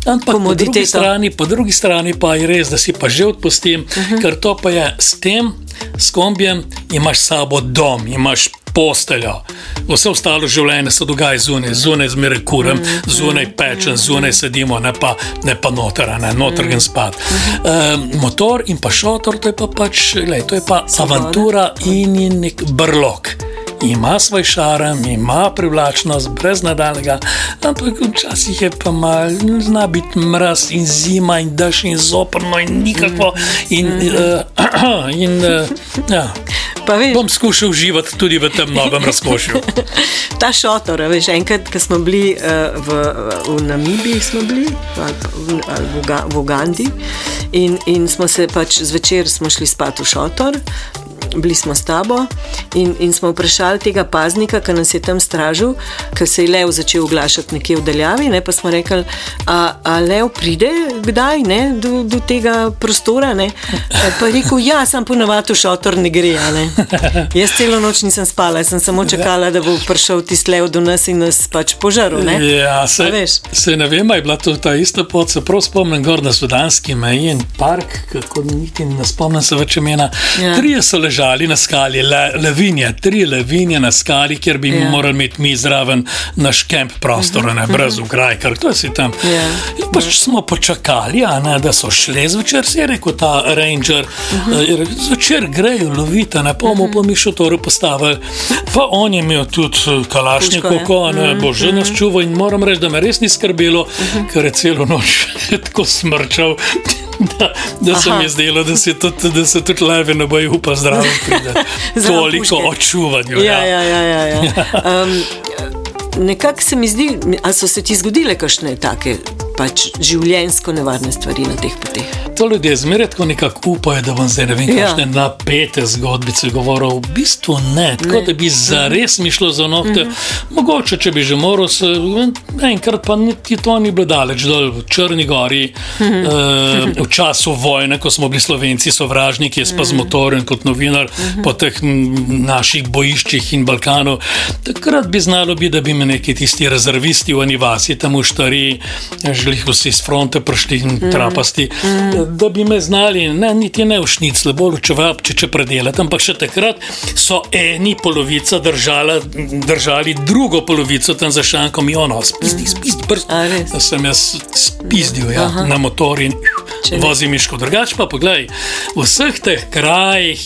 Ampak po drugi, strani, po drugi strani pa je res, da si pa že odpustim, mm -hmm. ker to pa je s tem, s kombijem, imaš sabo dom, imaš posteljo. Vse ostalo življenje se dogaja zunaj, zunaj zmeraj kurem, mm, zunaj pečem, mm, zunaj sedimo, ne pa, ne pa noter, ne noter gen spad. Mm. E, motor in pa šotor, to je pa pač, gledaj, to je pa avantura in je nek brlog ima svoj šarm, ima privlačnost, brez nadaljnega, ampak včasih je pa malo, zna biti mraz in zima in dež in zoprno in nikako. In, uh, in, uh, ja. Veš, bom skušal uživati tudi v tem novem razkošju. Ta šotor, veš, enkrat, ko smo bili uh, v, v Namibiji, smo bili ali, ali v, v Ugandi in, in smo se pač zvečer šli spat v šotor bili smo s tabo in, in smo vprašali tega paznika, ki nas je tam stražil, ker se je lev začel oglašati nekje v daljavi. Ne, pa smo rekli, a, a lev pride kdaj ne, do, do tega prostora. Ne? Pa je rekel, ja, sem ponovadi v šotor, ne gre. Ne? Jaz celo noč nisem spala, sem samo čakala, da bo prišel tisti lev do nas in nas pač požaril. Ne? Ja, se, se ne vem, je bila to ta ista pot, se prav spomnim, gor na Sudanski meji in park, kako niti ne spomnim se več imena. Ja. Trije so ležali ležali na skali, le, levinje, tri levinje na skali, kjer bi yeah. Ja. morali imeti mi zraven naš kamp prostor, uh -huh, ne brez ugraj, -huh. ker to si tam. Yeah. Ja. In pač yeah. smo počakali, ne, da so šli zvečer, si je rekel ta ranger, uh -huh. uh, zvečer grejo loviti, ne bomo uh -huh. pa mi šotoru postavili. Pa on je imel tudi eh, kalašnje koko, ne uh -huh. bo že nas čuval in moram reči, da me res ni skrbelo, uh -huh. ker je celo noč tako smrčal. da, da se mi je zdelo, da se tudi, da se tudi leve ne bojo upa zdravo. Toliko o čuvanju. Ja, ja, ja. ja, ja. Um, Nekako se mi zdi, da so se ti zgodile kakšne take pač življenjsko nevarne stvari na teh poteh. To ljudje zmeraj tako nekako upajo, da bom zdaj ne vem, ja. kakšne napete zgodbice govoril. V bistvu ne, tako ne. da bi zares mi šlo za nohte. Mm -hmm. Mogoče, če bi že moral, se, enkrat pa niti to ni bilo daleč dol v Črni gori, mm -hmm. uh, v času vojne, ko smo bili slovenci sovražniki, jaz pa z mhm. motorjem kot novinar mm -hmm. po teh naših bojiščih in Balkanu. Takrat bi znalo biti, da bi me neki tisti rezervisti v Anivasi tam v Štari glih vsi z fronte prišli in mm. trapasti, mm. da bi me znali, ne, niti ne v šniclu, bolj če vapče, če predelati. Ampak še takrat so eni polovica držala, držali drugo polovico tam za šankom in ono, spizdi, spizdi, prst. Da sem jaz spizdil ja, na motor in vozim miško. Drugač pa pogledaj, v vseh teh krajih,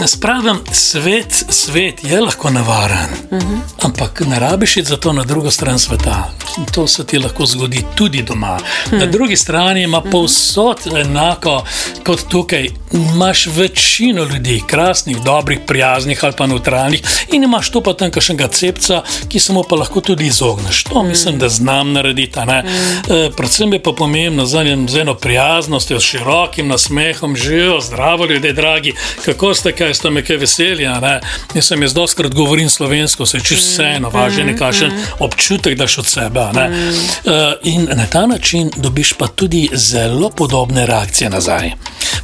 naspravim, svet, svet je lahko navaren, uh mhm. -huh. ampak ne rabiš iti za to na drugo stran sveta. To se ti lahko zgodi tudi doma. -huh. Na drugi strani ima mhm. povsod enako kot tukaj. Imáš večino ljudi, krasnih, dobrih, prijaznih ali pa neutralnih, in imaš tu pa tam še enega cepca, ki se mu pa lahko tudi izogneš. To mm. mislim, da znam narediti. Mm. E, predvsem je pa pomembno z eno prijaznostjo, s širokim nasmehom, živijo, zdravo, ljudje, dragi, kako ste, kaj ste me, kaj veseli. Jaz sem jaz doskrat govorim slovensko, se češ vseeno, važno je nekakšen občutek, da šel od sebe. E, in na ta način dobiš pa tudi zelo podobne reakcije nazaj.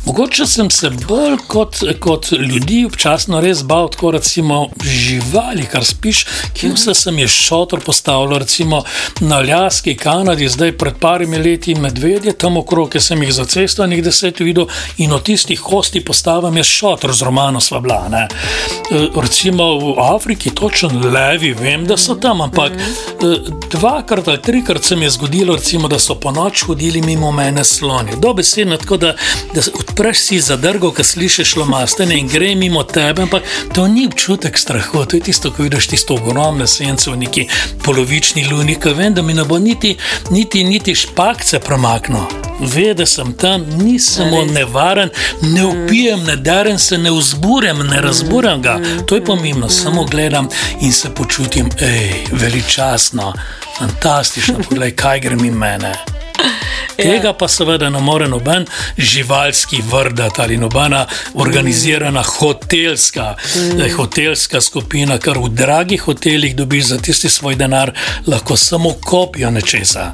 Mogoče sem se bolj kot, kot ljudi občasno res bal, tako recimo živali, kar spiš, ki vse sem je šotor postavljal, recimo na Aljaski, Kanadi, zdaj pred parimi leti medvedje, tam okrog, ki sem jih za cesto nekaj deset videl in od tistih hosti postavim jaz šotor z romano Svablane. E, recimo v Afriki, točno levi, vem, da so tam, ampak e, dvakrat ali trikrat se mi je zgodilo, recimo, da so po noč hodili mimo mene sloni. Dobesedno tako, da, da odpreš si zadrgo, ki slišiš lomastene in gre mimo tebe, ampak to ni občutek strahu, to je tisto, ko vidiš tisto ogromne sence v neki polovični luni, ki vem, da mi ne bo niti, niti, niti špakce promaknil. Ve, da sem tam, nisem samo nevaren, ne upijem, ne darem se, ne vzburjam, ne razburjam ga. To je pomembno, samo gledam in se počutim, hej, veličastno, fantastično, poglej, kaj gre mi mene. Tega pa seveda ne more noben živalski vrdat ali nobena organizirana hotelska, mm. hotelska skupina, kar v dragih hotelih dobiš za tisti svoj denar, lahko samo kopijo nečesa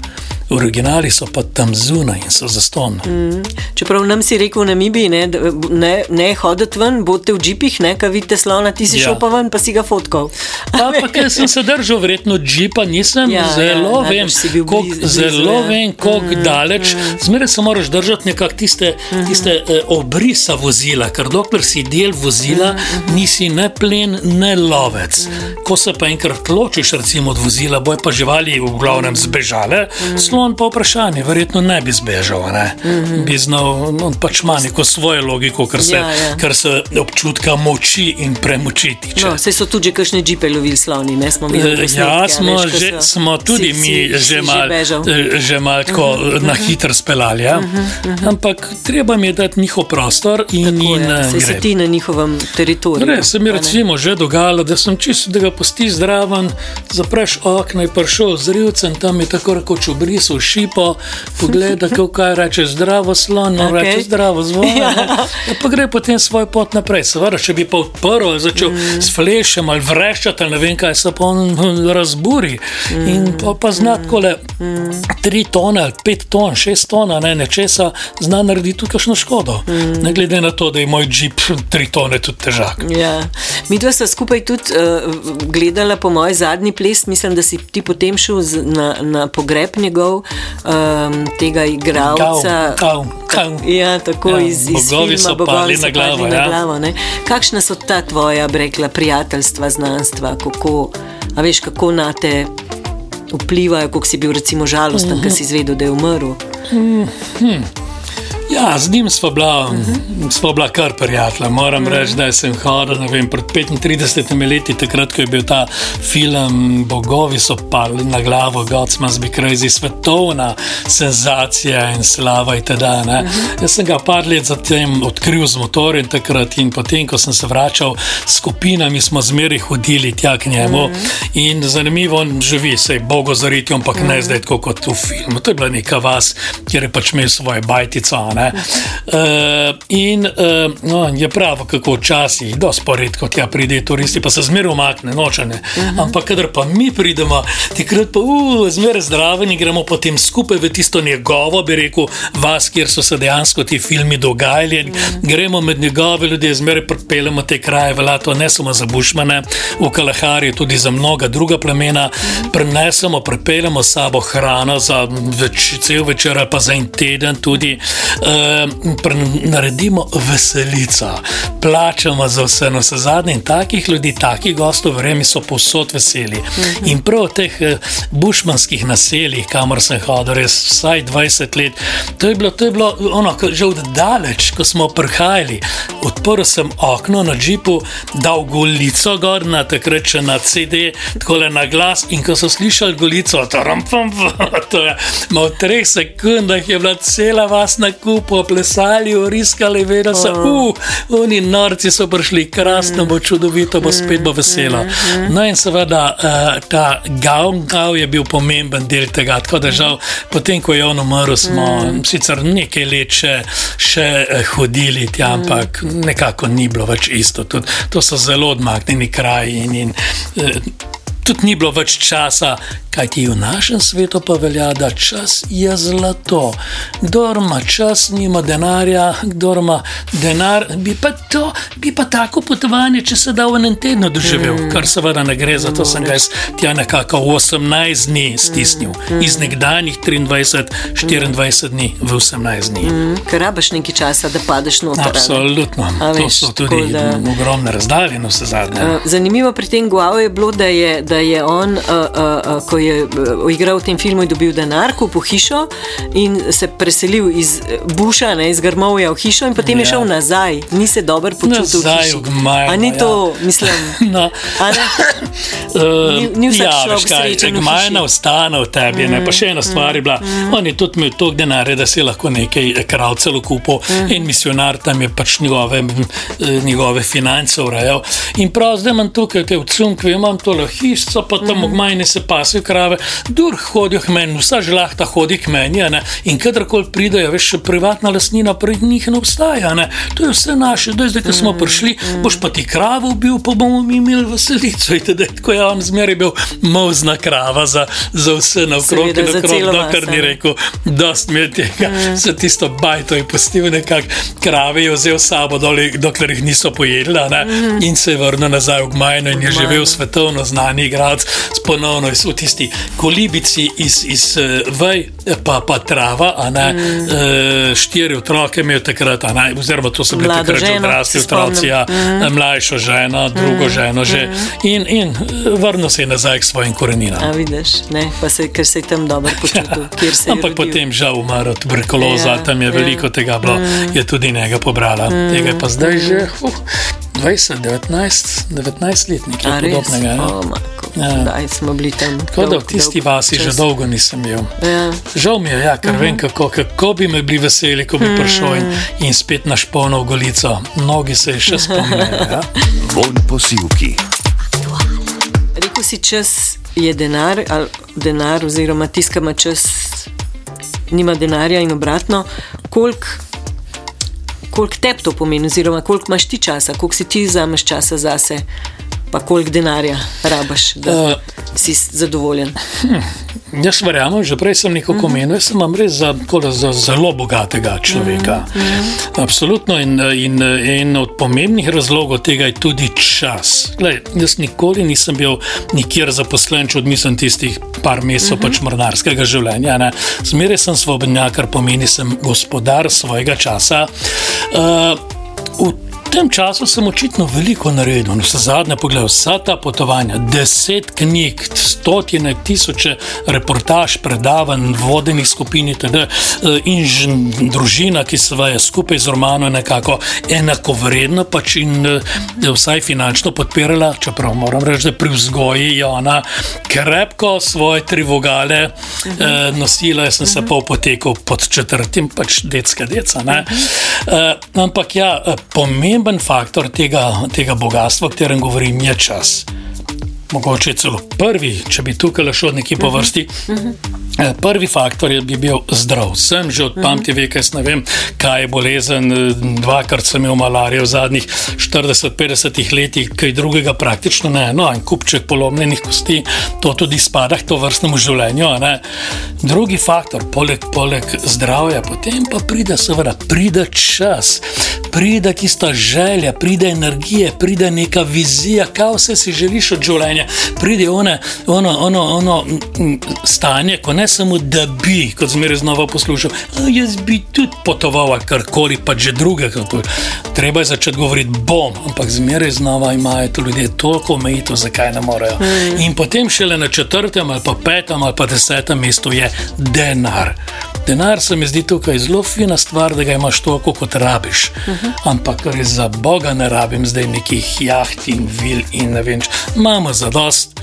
originali so pa tam zunaj in so zaston. Mm. Čeprav nam si rekel, na Mibi, ne, ne, ne hoditi ven, bodite v džipih, ne, kaj vidite slona, ti si ja. šel pa ven, pa si ga fotkal. Pa, pa ker sem se držal, verjetno džipa, nisem ja, zelo ja, vem, koliko ja. vem, koliko mm, daleč. Mm. Zmeraj se moraš držati nekako tiste, mm. tiste eh, obrisa vozila, ker dokler si del vozila, mm. nisi ne plen, ne lovec. Mm. Ko se pa enkrat ločiš recimo, od vozila, boje pa živali v glavnem zbežale. Mm on pa vprašanje, verjetno ne bi zbežal, ne? Mm -hmm. bi znal, on pač ima neko svojo logiko, kar se, ja, ja. kar se občutka moči in premoči. No, se so tudi kakšne džipe lovili slavni, ne smo mi. Ja, smo, veš, že, so, smo tudi si, mi si, že malo eh, mal mm -hmm, na hitro speljali. Ja? Mm -hmm. Ampak treba mi je dati njihov prostor in jim reči. Se ti na njihovem teritoriju. Ne, se mi recimo že dogajalo, da sem čisto, da ga pusti zdraven, zapreš okno in prišel z rivcem, tam je tako rekoč obris v šipo, pogleda, kako reče zdravo slon, no okay. reče zdravo zvon. Ja. Ja, pa gre potem svoj pot naprej. Seveda, če bi pa odprl, začel mm. s flešem ali vreščati, ne vem kaj, se pa on razburi. Mm. In pa, pa le mm. tri tone, pet ton, šest ton, ne nečesa, zna narediti tudi kakšno škodo. Mm. Ne glede na to, da je moj jeep tri tone tudi težak. Ja. Mi dva smo skupaj tudi uh, gledala po moj zadnji ples, mislim, da si ti potem šel na, na pogreb njegov um, tega igralca. Ja, tako ja, iz, iz filma, so Bogovi so na glavo. Ja. Na glavo Kakšna so ta tvoja, rekla, prijateljstva, znanstva, kako, veš, kako na te vplivajo, kako si bil recimo žalosten, uh -huh. ker si izvedel, da je umrl? Uh -huh. Ja, z njim smo bila, uh -huh. bila kar prijatelja. Moram uh -huh. reči, da sem hodil vem, pred 35 leti, takrat, ko je bil ta film Bogovi so pali na glavo, Gods must be crazy, svetovna senzacija in slava in teda. Uh -huh. Jaz sem ga par let zatem odkril z motorjem takrat in potem, ko sem se vračal s skupinami, smo zmeri hodili tja k njemu. Uh -huh. In zanimivo, on živi, se je Bogo zariti, ampak uh -huh. ne zdaj tako kot v filmu. To je bila neka vas, kjer je pač imel svoje bajtico. Uh, in uh, no, je prav, kako včasih, da sporedko tja pride turisti, pa se zmeraj umakne, nočene. Uh -huh. Ampak, kadar pa mi pridemo, takrat pa uh, zmeraj zdravo in gremo potem skupaj v tisto njegovo, bi rekel, vas, kjer so se dejansko ti filmi dogajali. Uh -huh. Gremo med njegove ljudi, zmeraj pripeljemo te kraje, velato ne samo za Bušmane, v Kalahari, tudi za mnoga druga plemena. Uh -huh. Prenesemo, pripeljemo sabo hrano za več, cel večer ali pa za en teden tudi. Uh, naredimo veselico, plačamo za vse, no vse zadnje in takih ljudi, takih gostov, vremi so povsod veseli. Mm -hmm. In prav v teh uh, bušmanskih naseljih, kamor sem hodil, res vsaj 20 let, to je bilo, to je bilo ono, že od daleč, ko smo prihajali. Odprl sem okno na džipu, dal golico gor na takrat še na CD, tako le na glas. In ko so slišali golico, tam pam, to je v treh sekundah je bila cela vas na kupu, plesali, oriskali, vedno so, uh, oni norci so prišli, krasno bo, čudovito bo, spet bo veselo. No in seveda uh, ta gav, gav je bil pomemben del tega, tako da žal, potem ko je on umrl, smo sicer nekaj let še, še eh, hodili tja, ampak nekako ni bilo več isto. Tudi, to so zelo odmaknjeni kraji in, in uh, tudi ni bilo več časa, kaj ti v našem svetu pa velja, da čas je zlato. Kdo ima čas, nima denarja, kdo ima denar, bi pa to, bi pa tako potovanje, če se da v enem tednu doživel, mm. kar seveda ne gre, zato sem ga tja nekako 18 dni stisnil, mm. iz nekdanjih 23, 24 dni v 18 dni. Mm. Ker rabiš nekaj časa, da padeš noter. Absolutno, to veš, so tudi da... ogromne razdalje, no vse zadnje. Uh, zanimivo pri tem Guau je bilo, da je. Da je on, uh, uh, uh, ko je uh, igral v tem filmu, dobil denar, kupil hišo in se preselil iz Buša, ne, iz Grmovja v hišo, in potem ja. je šel nazaj, ni se dobro počutil. Nazaj v Gmaj. A ni to, ja. mislim, no. ni, ni vsak ja, človek srečen. Gmaj ne ostane v tebi, mm, ne, pa še ena stvar je bila, mm. on je tudi imel toliko denarja, da si lahko nekaj krav celo kupil mm. in misionar tam je pač njegove, njegove finance urejal. In prav zdaj imam tukaj, te v Cunkvi, imam tole hišo, so pa tam mm. majhne se pasijo krave, dur hodijo k meni, vsa žlahta hodi k meni. In kadarkoli pridejo, veš, privatna lasnina pri njih ne obstaja. Ne? To je vse naše, da zdaj, ko smo mm. prišli, mm. boš pa ti kravo ubil, pa bomo mi imeli veselico. Tako je on zmeraj bil mozna krava za, za vse naokrog, da no, kar ni rekel, da smo tega, mm. se tisto bajto je pustil nekak krave, je vzel sabo, doli, dokler jih niso pojedli mm. in se je vrnil nazaj v Gmajno in je živel svetovno znani igralec igrati ponovno v tisti kolibici iz, iz uh, vaj, pa, pa trava. Ne, mm. uh, štiri otroke imel takrat, ne, oziroma to so bili takrat že odrasli otroci, ja, mm. mlajšo ženo, drugo mm. ženo že. Mm. In, in vrnil se je nazaj k svojim koreninam. A vidiš, ne, pa se, ker se je tam dobro počutil. Ja. Ampak potem žal umrl od tuberkuloza, ja, tam je ja. veliko tega bilo, mm. je tudi njega pobrala. Mm. Tega pa zdaj že. Uh, 20, 19, 19 let, nekaj podobnega. Oh, ja. smo bili tam. Tako da v tisti vasi čas. že dolgo nisem bil. Ja. Žal mi je, ja, ker mm -hmm. vem, kako, kako bi me bili veseli, ko bi mm -hmm. prišel in, in spet naš polno golico. Mnogi se še spomnijo. Ja. Von posilki. Rekl si, čas je denar, ali denar, oziroma tiskama čas, nima denarja in obratno. Koliko koliko tebi to pomeni, oziroma koliko imaš ti časa, koliko si ti vzameš časa zase, pa koliko denarja rabaš, da uh, si zadovoljen. Hm. Jaz verjamem, že prej sem nekako mhm. omenil, da sem res za, za zelo bogatega človeka. Mm -hmm. Absolutno. In, in, in od pomembnih razlogov tega je tudi čas. Lej, jaz nikoli nisem bil nikjer zaposlen, če odmislim tistih par mesecev mm -hmm. pač mornarskega življenja. Zmeraj sem svobodnjak, kar pomeni, sem gospodar svojega časa. Uh, V tem času sem očitno veliko naredil, no, vse zadnje pogled, vsa ta potovanja, deset knjig, stotine, tisoče reportaž, predavanj, vodenih skupin, itd. Eh, in že družina, ki se je skupaj z Romano nekako enako vredna, pač in eh, vsaj finančno podpirala, čeprav moram reči, da pri vzgoji je ona krepko svoje tri vogale uh -huh. eh, nosila, jaz sem uh -huh. se pa upotekal pod četrtim, pač detska deca. Uh -huh. eh, ampak ja, pomembno pomemben faktor tega, tega bogatstva, o katerem govorim, je čas. mogoče celo prvi, če bi tukaj šel nekje po vrsti. Eh, Prvi faktor je bi bil zdrav. Sem že od pameti veka, jaz ne vem, kaj je bolezen. eh, Dvakrat sem imel malarijo v zadnjih 40-50 letih, kaj drugega praktično ne. No, en kupček polomljenih kosti, to tudi spada k to vrstnemu življenju. ne. Drugi faktor, poleg, poleg zdravja, potem pa pride, seveda, pride čas, pride tista želja, pride energija, pride neka vizija, kaj vse si želiš od življenja. Pride one, ono, ono, ono stanje, ko ne samo da bi, kot zmeraj znova poslušal, "A, jaz bi tudi potoval, karkoli, pa že drugega. To- Treba je začeti govoriti bom, ampak zmeraj znova imajo to ljudje toliko omejitev, zakaj ne morejo. Mm. In potem šele na četrtem ali pa petem ali pa desetem mestu je denar. Denar se mi zdi tukaj zelo fina stvar, da ga imaš toliko, kot rabiš. Uh -huh. Ampak res za Boga ne rabim zdaj nekih jaht in vil in ne vem, imamo zadost.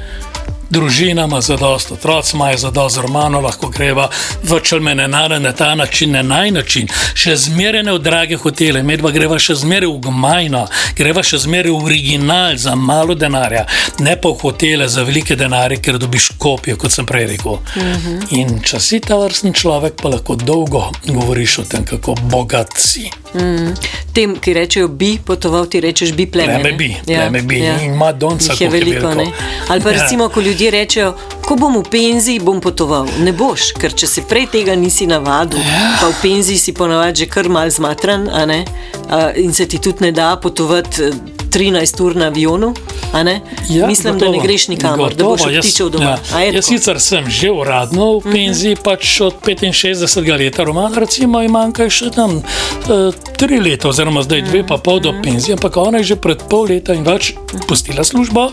Družina ima zadost, otroci imajo zadost, romano lahko greva, vrčel me ne nare na ta način, ne naj način, še zmeraj ne v drage hotele, medva greva še zmeraj v gmajno, greva še zmeraj v original za malo denarja, ne pa v hotele za velike denarje, ker dobiš kopijo, kot sem prej rekel. Uh -huh. In če si ta vrstni človek, pa lahko dolgo govoriš o tem, kako bogat si. Tem, ki rečejo, bi potoval, ti rečeš, bi pleme. Pleme ne? bi, pleme bi. In ima donca, je veliko. veliko. Ne? Ali pa Ja. recimo, ko ljudje rečejo, ko bom v penziji, bom potoval. Ne boš, ker če se prej tega nisi navadil, Ja. pa v penziji si ponavadi že kar mal zmatran, a ne? A, in se ti tudi ne da potovati. eh, 13 ur na avionu, a ne? Ja, Mislim, da ne greš nikamor, da boš obtičal doma. Ja, jaz sicer sem že uradno v penziji, uh -huh. pač od 65 let, roman, recimo imam kaj še tam uh, tri leta, oziroma zdaj dve pa pol do penzije, ampak ona je že pred pol leta in več pustila službo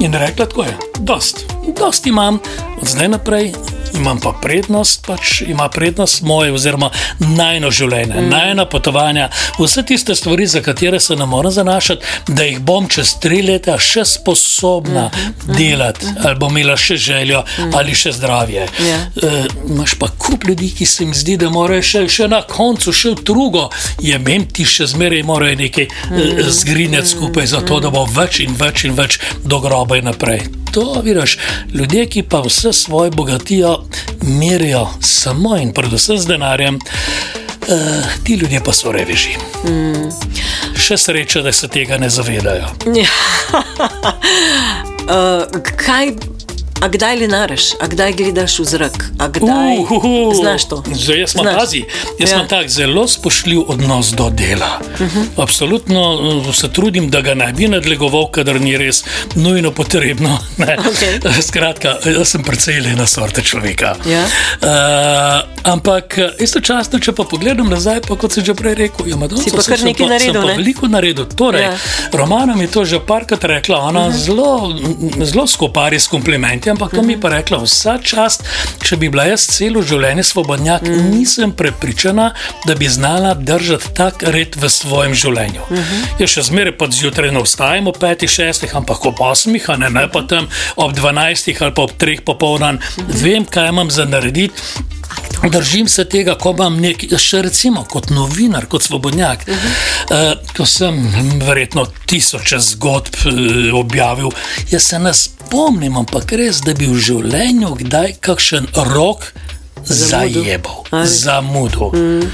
in rekla, tako je, dost, dost imam, od zdaj naprej. Imam pa prednost, pač ima prednost moje, oziroma najno življenje, mm. najna potovanja, vse tiste stvari, za katere se ne morem zanašati, da jih bom čez tri leta še sposobna mm -hmm. delati, ali bom imela še željo, mm. ali še zdravje. Ja. E, Imáš pa kup ljudi, ki se jim zdi, da morajo še, še na koncu, še v drugo, je mem ti še zmeraj morajo nekaj mm. zgrinjati skupaj, zato da bo več in več in več do groba in naprej. To vidiš, ljudje, ki pa vse svoje bogatijo merijo samo in predvsem z denarjem, uh, ti ljudje pa so reveži. Mm. Še sreča, da se tega ne zavedajo. Uh, kaj, a kdaj li nareš, a kdaj gledaš v zrak, a kdaj Uhuhu. znaš to? Zdaj, jaz imam Znaš. pazi, jaz Ja. imam tak zelo spoštljiv odnos do dela. Uh -huh. Absolutno uh, se trudim, da ga ne bi nadlegoval, kadar ni res nujno potrebno. Ne. Okej. Skratka, jaz sem precej lena sorta človeka. Ja. Uh, ampak eh, istočasno, če pa pogledam nazaj, pa kot sem že prej rekel, ja, Madonna, pa sem- kar sem nekaj pa- naredil, sem ne? Veliko naredil. Torej, Ja. ja. Romana mi je to že parkrat rekla, ona uh -huh. zelo, zelo skopari s komplimenti, ampak to mi je pa rekla, vsa čast, če bi bila jaz celo življenje svobodnjak, -huh. nisem prepričana, da bi znala držati tak red v svojem življenju. Uh -huh. Jaz še zmeraj pa zjutraj ne vstajam ob petih, šestih, ampak ob osmih, a ne, ne pa tam ob dvanajstih ali pa ob treh popoldan, uh -huh. vem, kaj imam za narediti. Držim se tega, ko imam nekaj, še recimo kot novinar, kot svobodnjak. Uh -huh. uh, ko sem verjetno tisoče zgodb uh, objavil, jaz se ne spomnim, ampak res, da bi v življenju kdaj kakšen rok Zamudil. zajebal, A res? zamudil. Mm.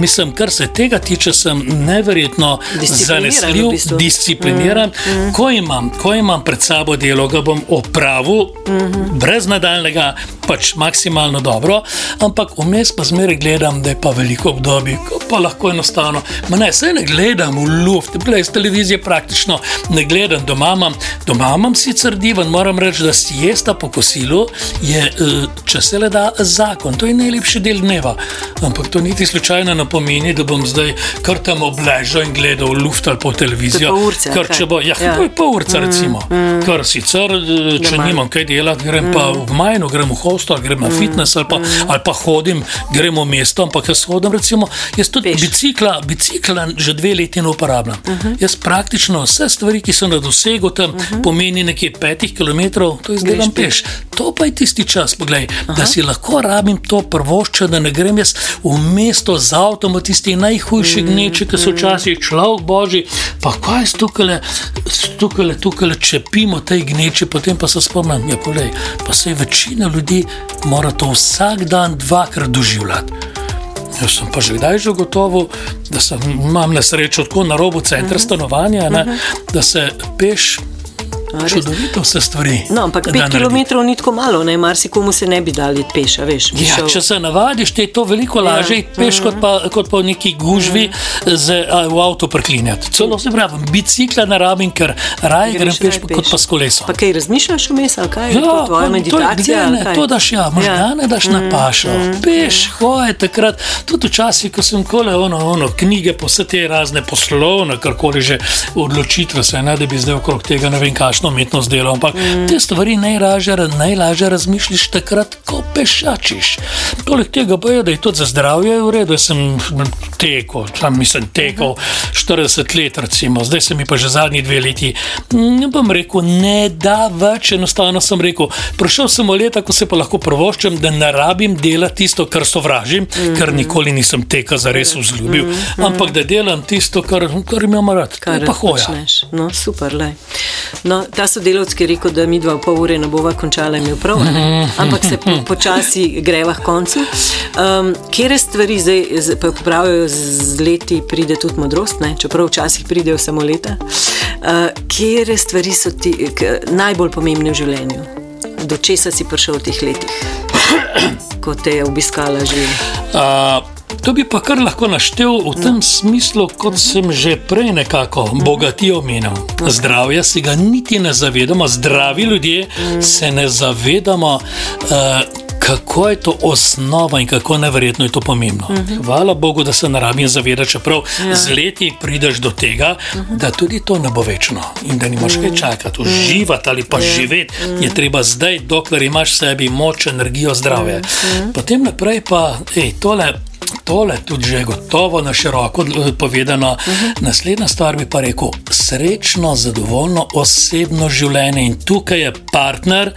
Mislim, kar se tega tiče, sem neverjetno Discipliniran v zanesljiv, bistvu. discipliniran. Mm. Mm. Ko, imam, ko imam pred sabo delo, ga bom opravil mm -hmm. brez nadaljnega, pač maksimalno dobro, ampak vmes pa zmeraj gledam, da je pa veliko obdobij, pa lahko enostavno. Ma ne, se ne gledam v luft, gledaj, z televizije praktično ne gledam. Doma imam, doma imam sicer divan, moram reči, da siesta po kosilu je, eh, če se le da, zakon. To je najlepši del dneva. Ampak to niti slučajno ne pomeni, da bom zdaj kar tam obležal in gledal luft ali po Kar kaj? če bo, ja, Ja. to je pol urca, recimo. Mm, Kar sicer, eh, če Doma. nimam kaj delati, grem mm. pa v Majno, grem v hostel, grem na fitness ali pa, mm. ali pa hodim, grem v mesto, ampak jaz hodim, recimo, jaz tudi Peš. bicikla, bicikla že dve leti ne uporabljam. Uh -huh. Jaz praktično vse stvari, ki so na dosegu tam, uh -huh. pomeni nekje petih km, to izdelam Greš peš. To pa je tisti čas, poglej, da si lahko rabim to prvošče, da ne grem jaz v mesto z avtom, v tistih najhujših mm, gneči, ki so včasih človek božji. Pa kaj je tukaj, tukaj, tukaj čepimo tej gneči, potem pa se spomnim, ja, polej, pa se večina ljudi mora to vsak dan dvakrat doživljati. Jaz sem pa že kdaj že gotovo, da sem, imam na srečo tako na robu centra stanovanja, ne, da se peš. Čudovito se stvari. No, ampak da pet naredi. km ni tako malo, ne, marsikomu se ne bi dali peša, veš. Ja, šel- če se navadiš, ti je to veliko lažje ja. peš, kot pa, kot pa v neki gužvi z, a, v avto preklinjati. Celo se pravi, bicikla ne rabim, ker raje grem peš, raje kot pa s kolesom. Pa kaj razmišljaš vmes, ali kaj je Ja, to tvoja pa meditacija? To, kaj? ne, to daš, ja, možgane daš na pašo, peš, hoje takrat. Tudi včasih, ko sem kole ono, ono, knjige, pa vse te razne poslovne, karkoli že odločitve, se ne da bi zdaj okrog tega ne vem, kakšno umetnost delal. Ampak te stvari najlažje, najlažje razmišljiš takrat, ko pešačiš. Poleg tega pa je, da je to za zdravje v redu. Jaz sem tekel, tam nisem tekel 40 let, recimo, zdaj se mi pa že zadnji dve leti, ne bom rekel, ne da več. Enostavno sem rekel, prišel sem v leta, ko se pa lahko prvoščam, da ne rabim delati tisto, kar sovražim, mm -hmm. ker nikoli nisem teka za res vzljubil, mm -hmm. ampak da delam tisto, kar, kar imam rad. Kar pa hoja. počneš. No, super, le. No, ta sodelavec, ki je rekel, da mi dva v pol ure ne bova končala, je imel prav, ne? ampak se po, počasi greva k koncu. Um, Kje stvari zdaj, pravijo, z leti pride tudi modrost, ne? čeprav včasih pridejo samo leta. Uh, Kje stvari so ti k, najbolj pomembne v življenju? Do česa si prišel v teh letih, ko te je obiskala že? A, To bi pa kar lahko naštel v tem smislu, kot sem že prej nekako bogati omenil. Zdravja si ga niti ne zavedamo, zdravi ljudje se ne zavedamo, uh, kako je to osnova in kako neverjetno je to pomembno. Hvala Bogu, da se ne rabim zavedati, čeprav z leti prideš do tega, da tudi to ne bo večno in da nimaš kaj čakati. Uživati ali pa živeti je treba zdaj, dokler imaš v sebi moč, energijo, zdravje. Potem naprej pa, ej, tole. Tole tudi že gotovo na široko eh, povedano. Uh -huh. Naslednja stvar bi pa rekel: srečno, zadovoljno osebno življenje in tukaj je partner.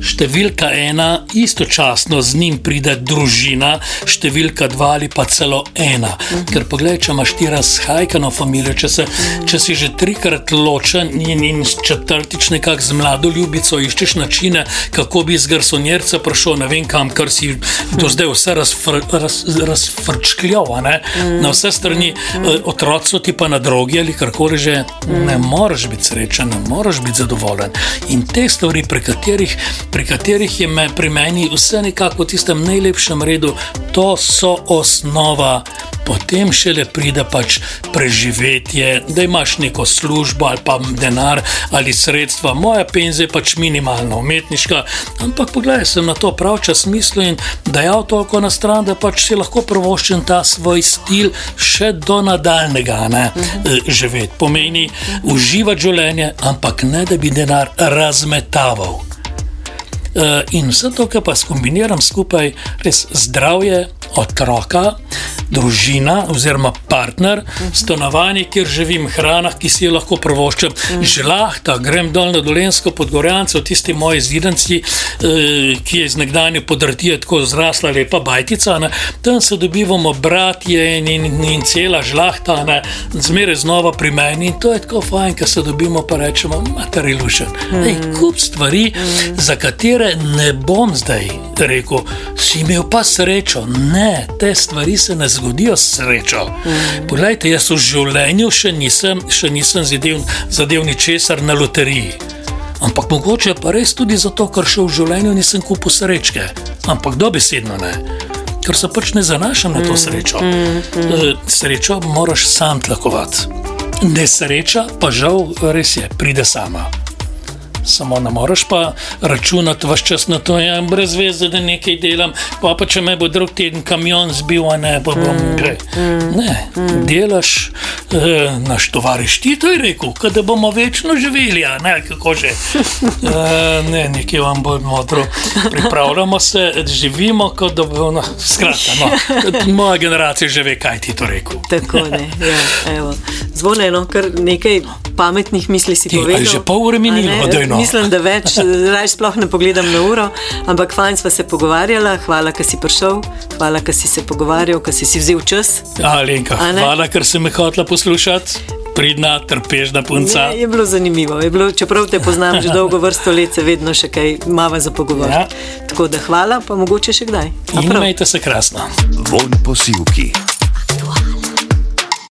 Številka ena, istočasno z njim pride družina, številka dva ali pa celo ena. Uh -huh. Ker poglej, če imaš ti razhajkano familijo, če, uh -huh. če si že trikrat ločen in, in četrtič nekako z mlado ljubico iščeš načine, kako bi iz garsonjerca prišel, ne vem kam, kar si do zdaj vse razfr, raz, razfrčkljal, a ne? na vse strani, eh, otroci so ti pa na drogi ali karkoli že, ne moreš biti srečen, ne moreš biti zadovoljen. In te stvari, pri katerih, pri katerih je me, pri meni vse nekako v tistem najlepšem redu, to so osnova. Potem šele pride pač preživetje, da imaš neko službo ali pa denar ali sredstva. Moja penzija je pač minimalna, umetniška, ampak pogledaj, sem na to pravčas mislil in dajal toliko na stran, da pač si lahko prvoščim ta svoj stil še do nadaljnega ne, eh, živeti. Pomeni uživati življenje, ampak ne da bi denar razmetaval. Uh, in vse to, kar pa skombiniram skupaj, res zdravje otroka, družina oziroma partner, stanovanje, kjer živim, hrana, ki si jo lahko provoščam, žlahta, grem dol na Dolensko pod Gorjance, v tisti moji zidanci, uh, ki je iz nekdanje podrtije tako zrasla lepa bajtica, ne. tam se dobivamo bratje in, in, in cela žlahta, ne. zmeraj znova pri meni in to je tako fajn, ker se dobimo pa rečemo, materilušen. Mm. Kup stvari, mm. za katere ne bom zdaj rekel, si imel pa srečo. Ne, te stvari se ne zgodijo s srečo. Mm. Poglejte, jaz v življenju še nisem, še nisem zadev, zadev ničesar na loteriji. Ampak mogoče pa res tudi zato, ker še v življenju nisem kupil srečke. Ampak dobesedno ne. Ker se pač ne zanašam na to srečo. Eh, Srečo moraš sam tlakovati. Nesreča pa žal res je, pride sama. Samo ne moreš pa računati vse čas na to, da je brez veze, da nekaj delam, pa, pa če me bo drug teden kamion zbil, ne pa bom gre. Ne, delaš, eh, naš tovariš ti to je rekel, da bomo večno živeli, a ne kako že. Eh, ne, nekaj vam bo modro. Pripravljamo se, živimo, kot da bomo, no, skratka, no, moja generacija že ve, kaj ti to rekel. Tako ne. Ja, evo. Zvone, no, kar nekaj pametnih misli si Ti, je povedal. že pol ure minilo? A ne? Daj, no. Mislim, da več, raje sploh ne pogledam na uro, ampak fajn sva se pogovarjala, hvala, ker si prišel, hvala, ker si se pogovarjal, ker si si vzel čas. Alenka, A ne? hvala, ker si me hotela poslušati. pridna, trpežna punca. Je, je bilo zanimivo, je bilo, čeprav te poznam že dolgo vrsto let, se vedno še kaj mava za pogovor. Ja. Tako da hvala, pa mogoče še kdaj. Imejte se krasno. Von posilki.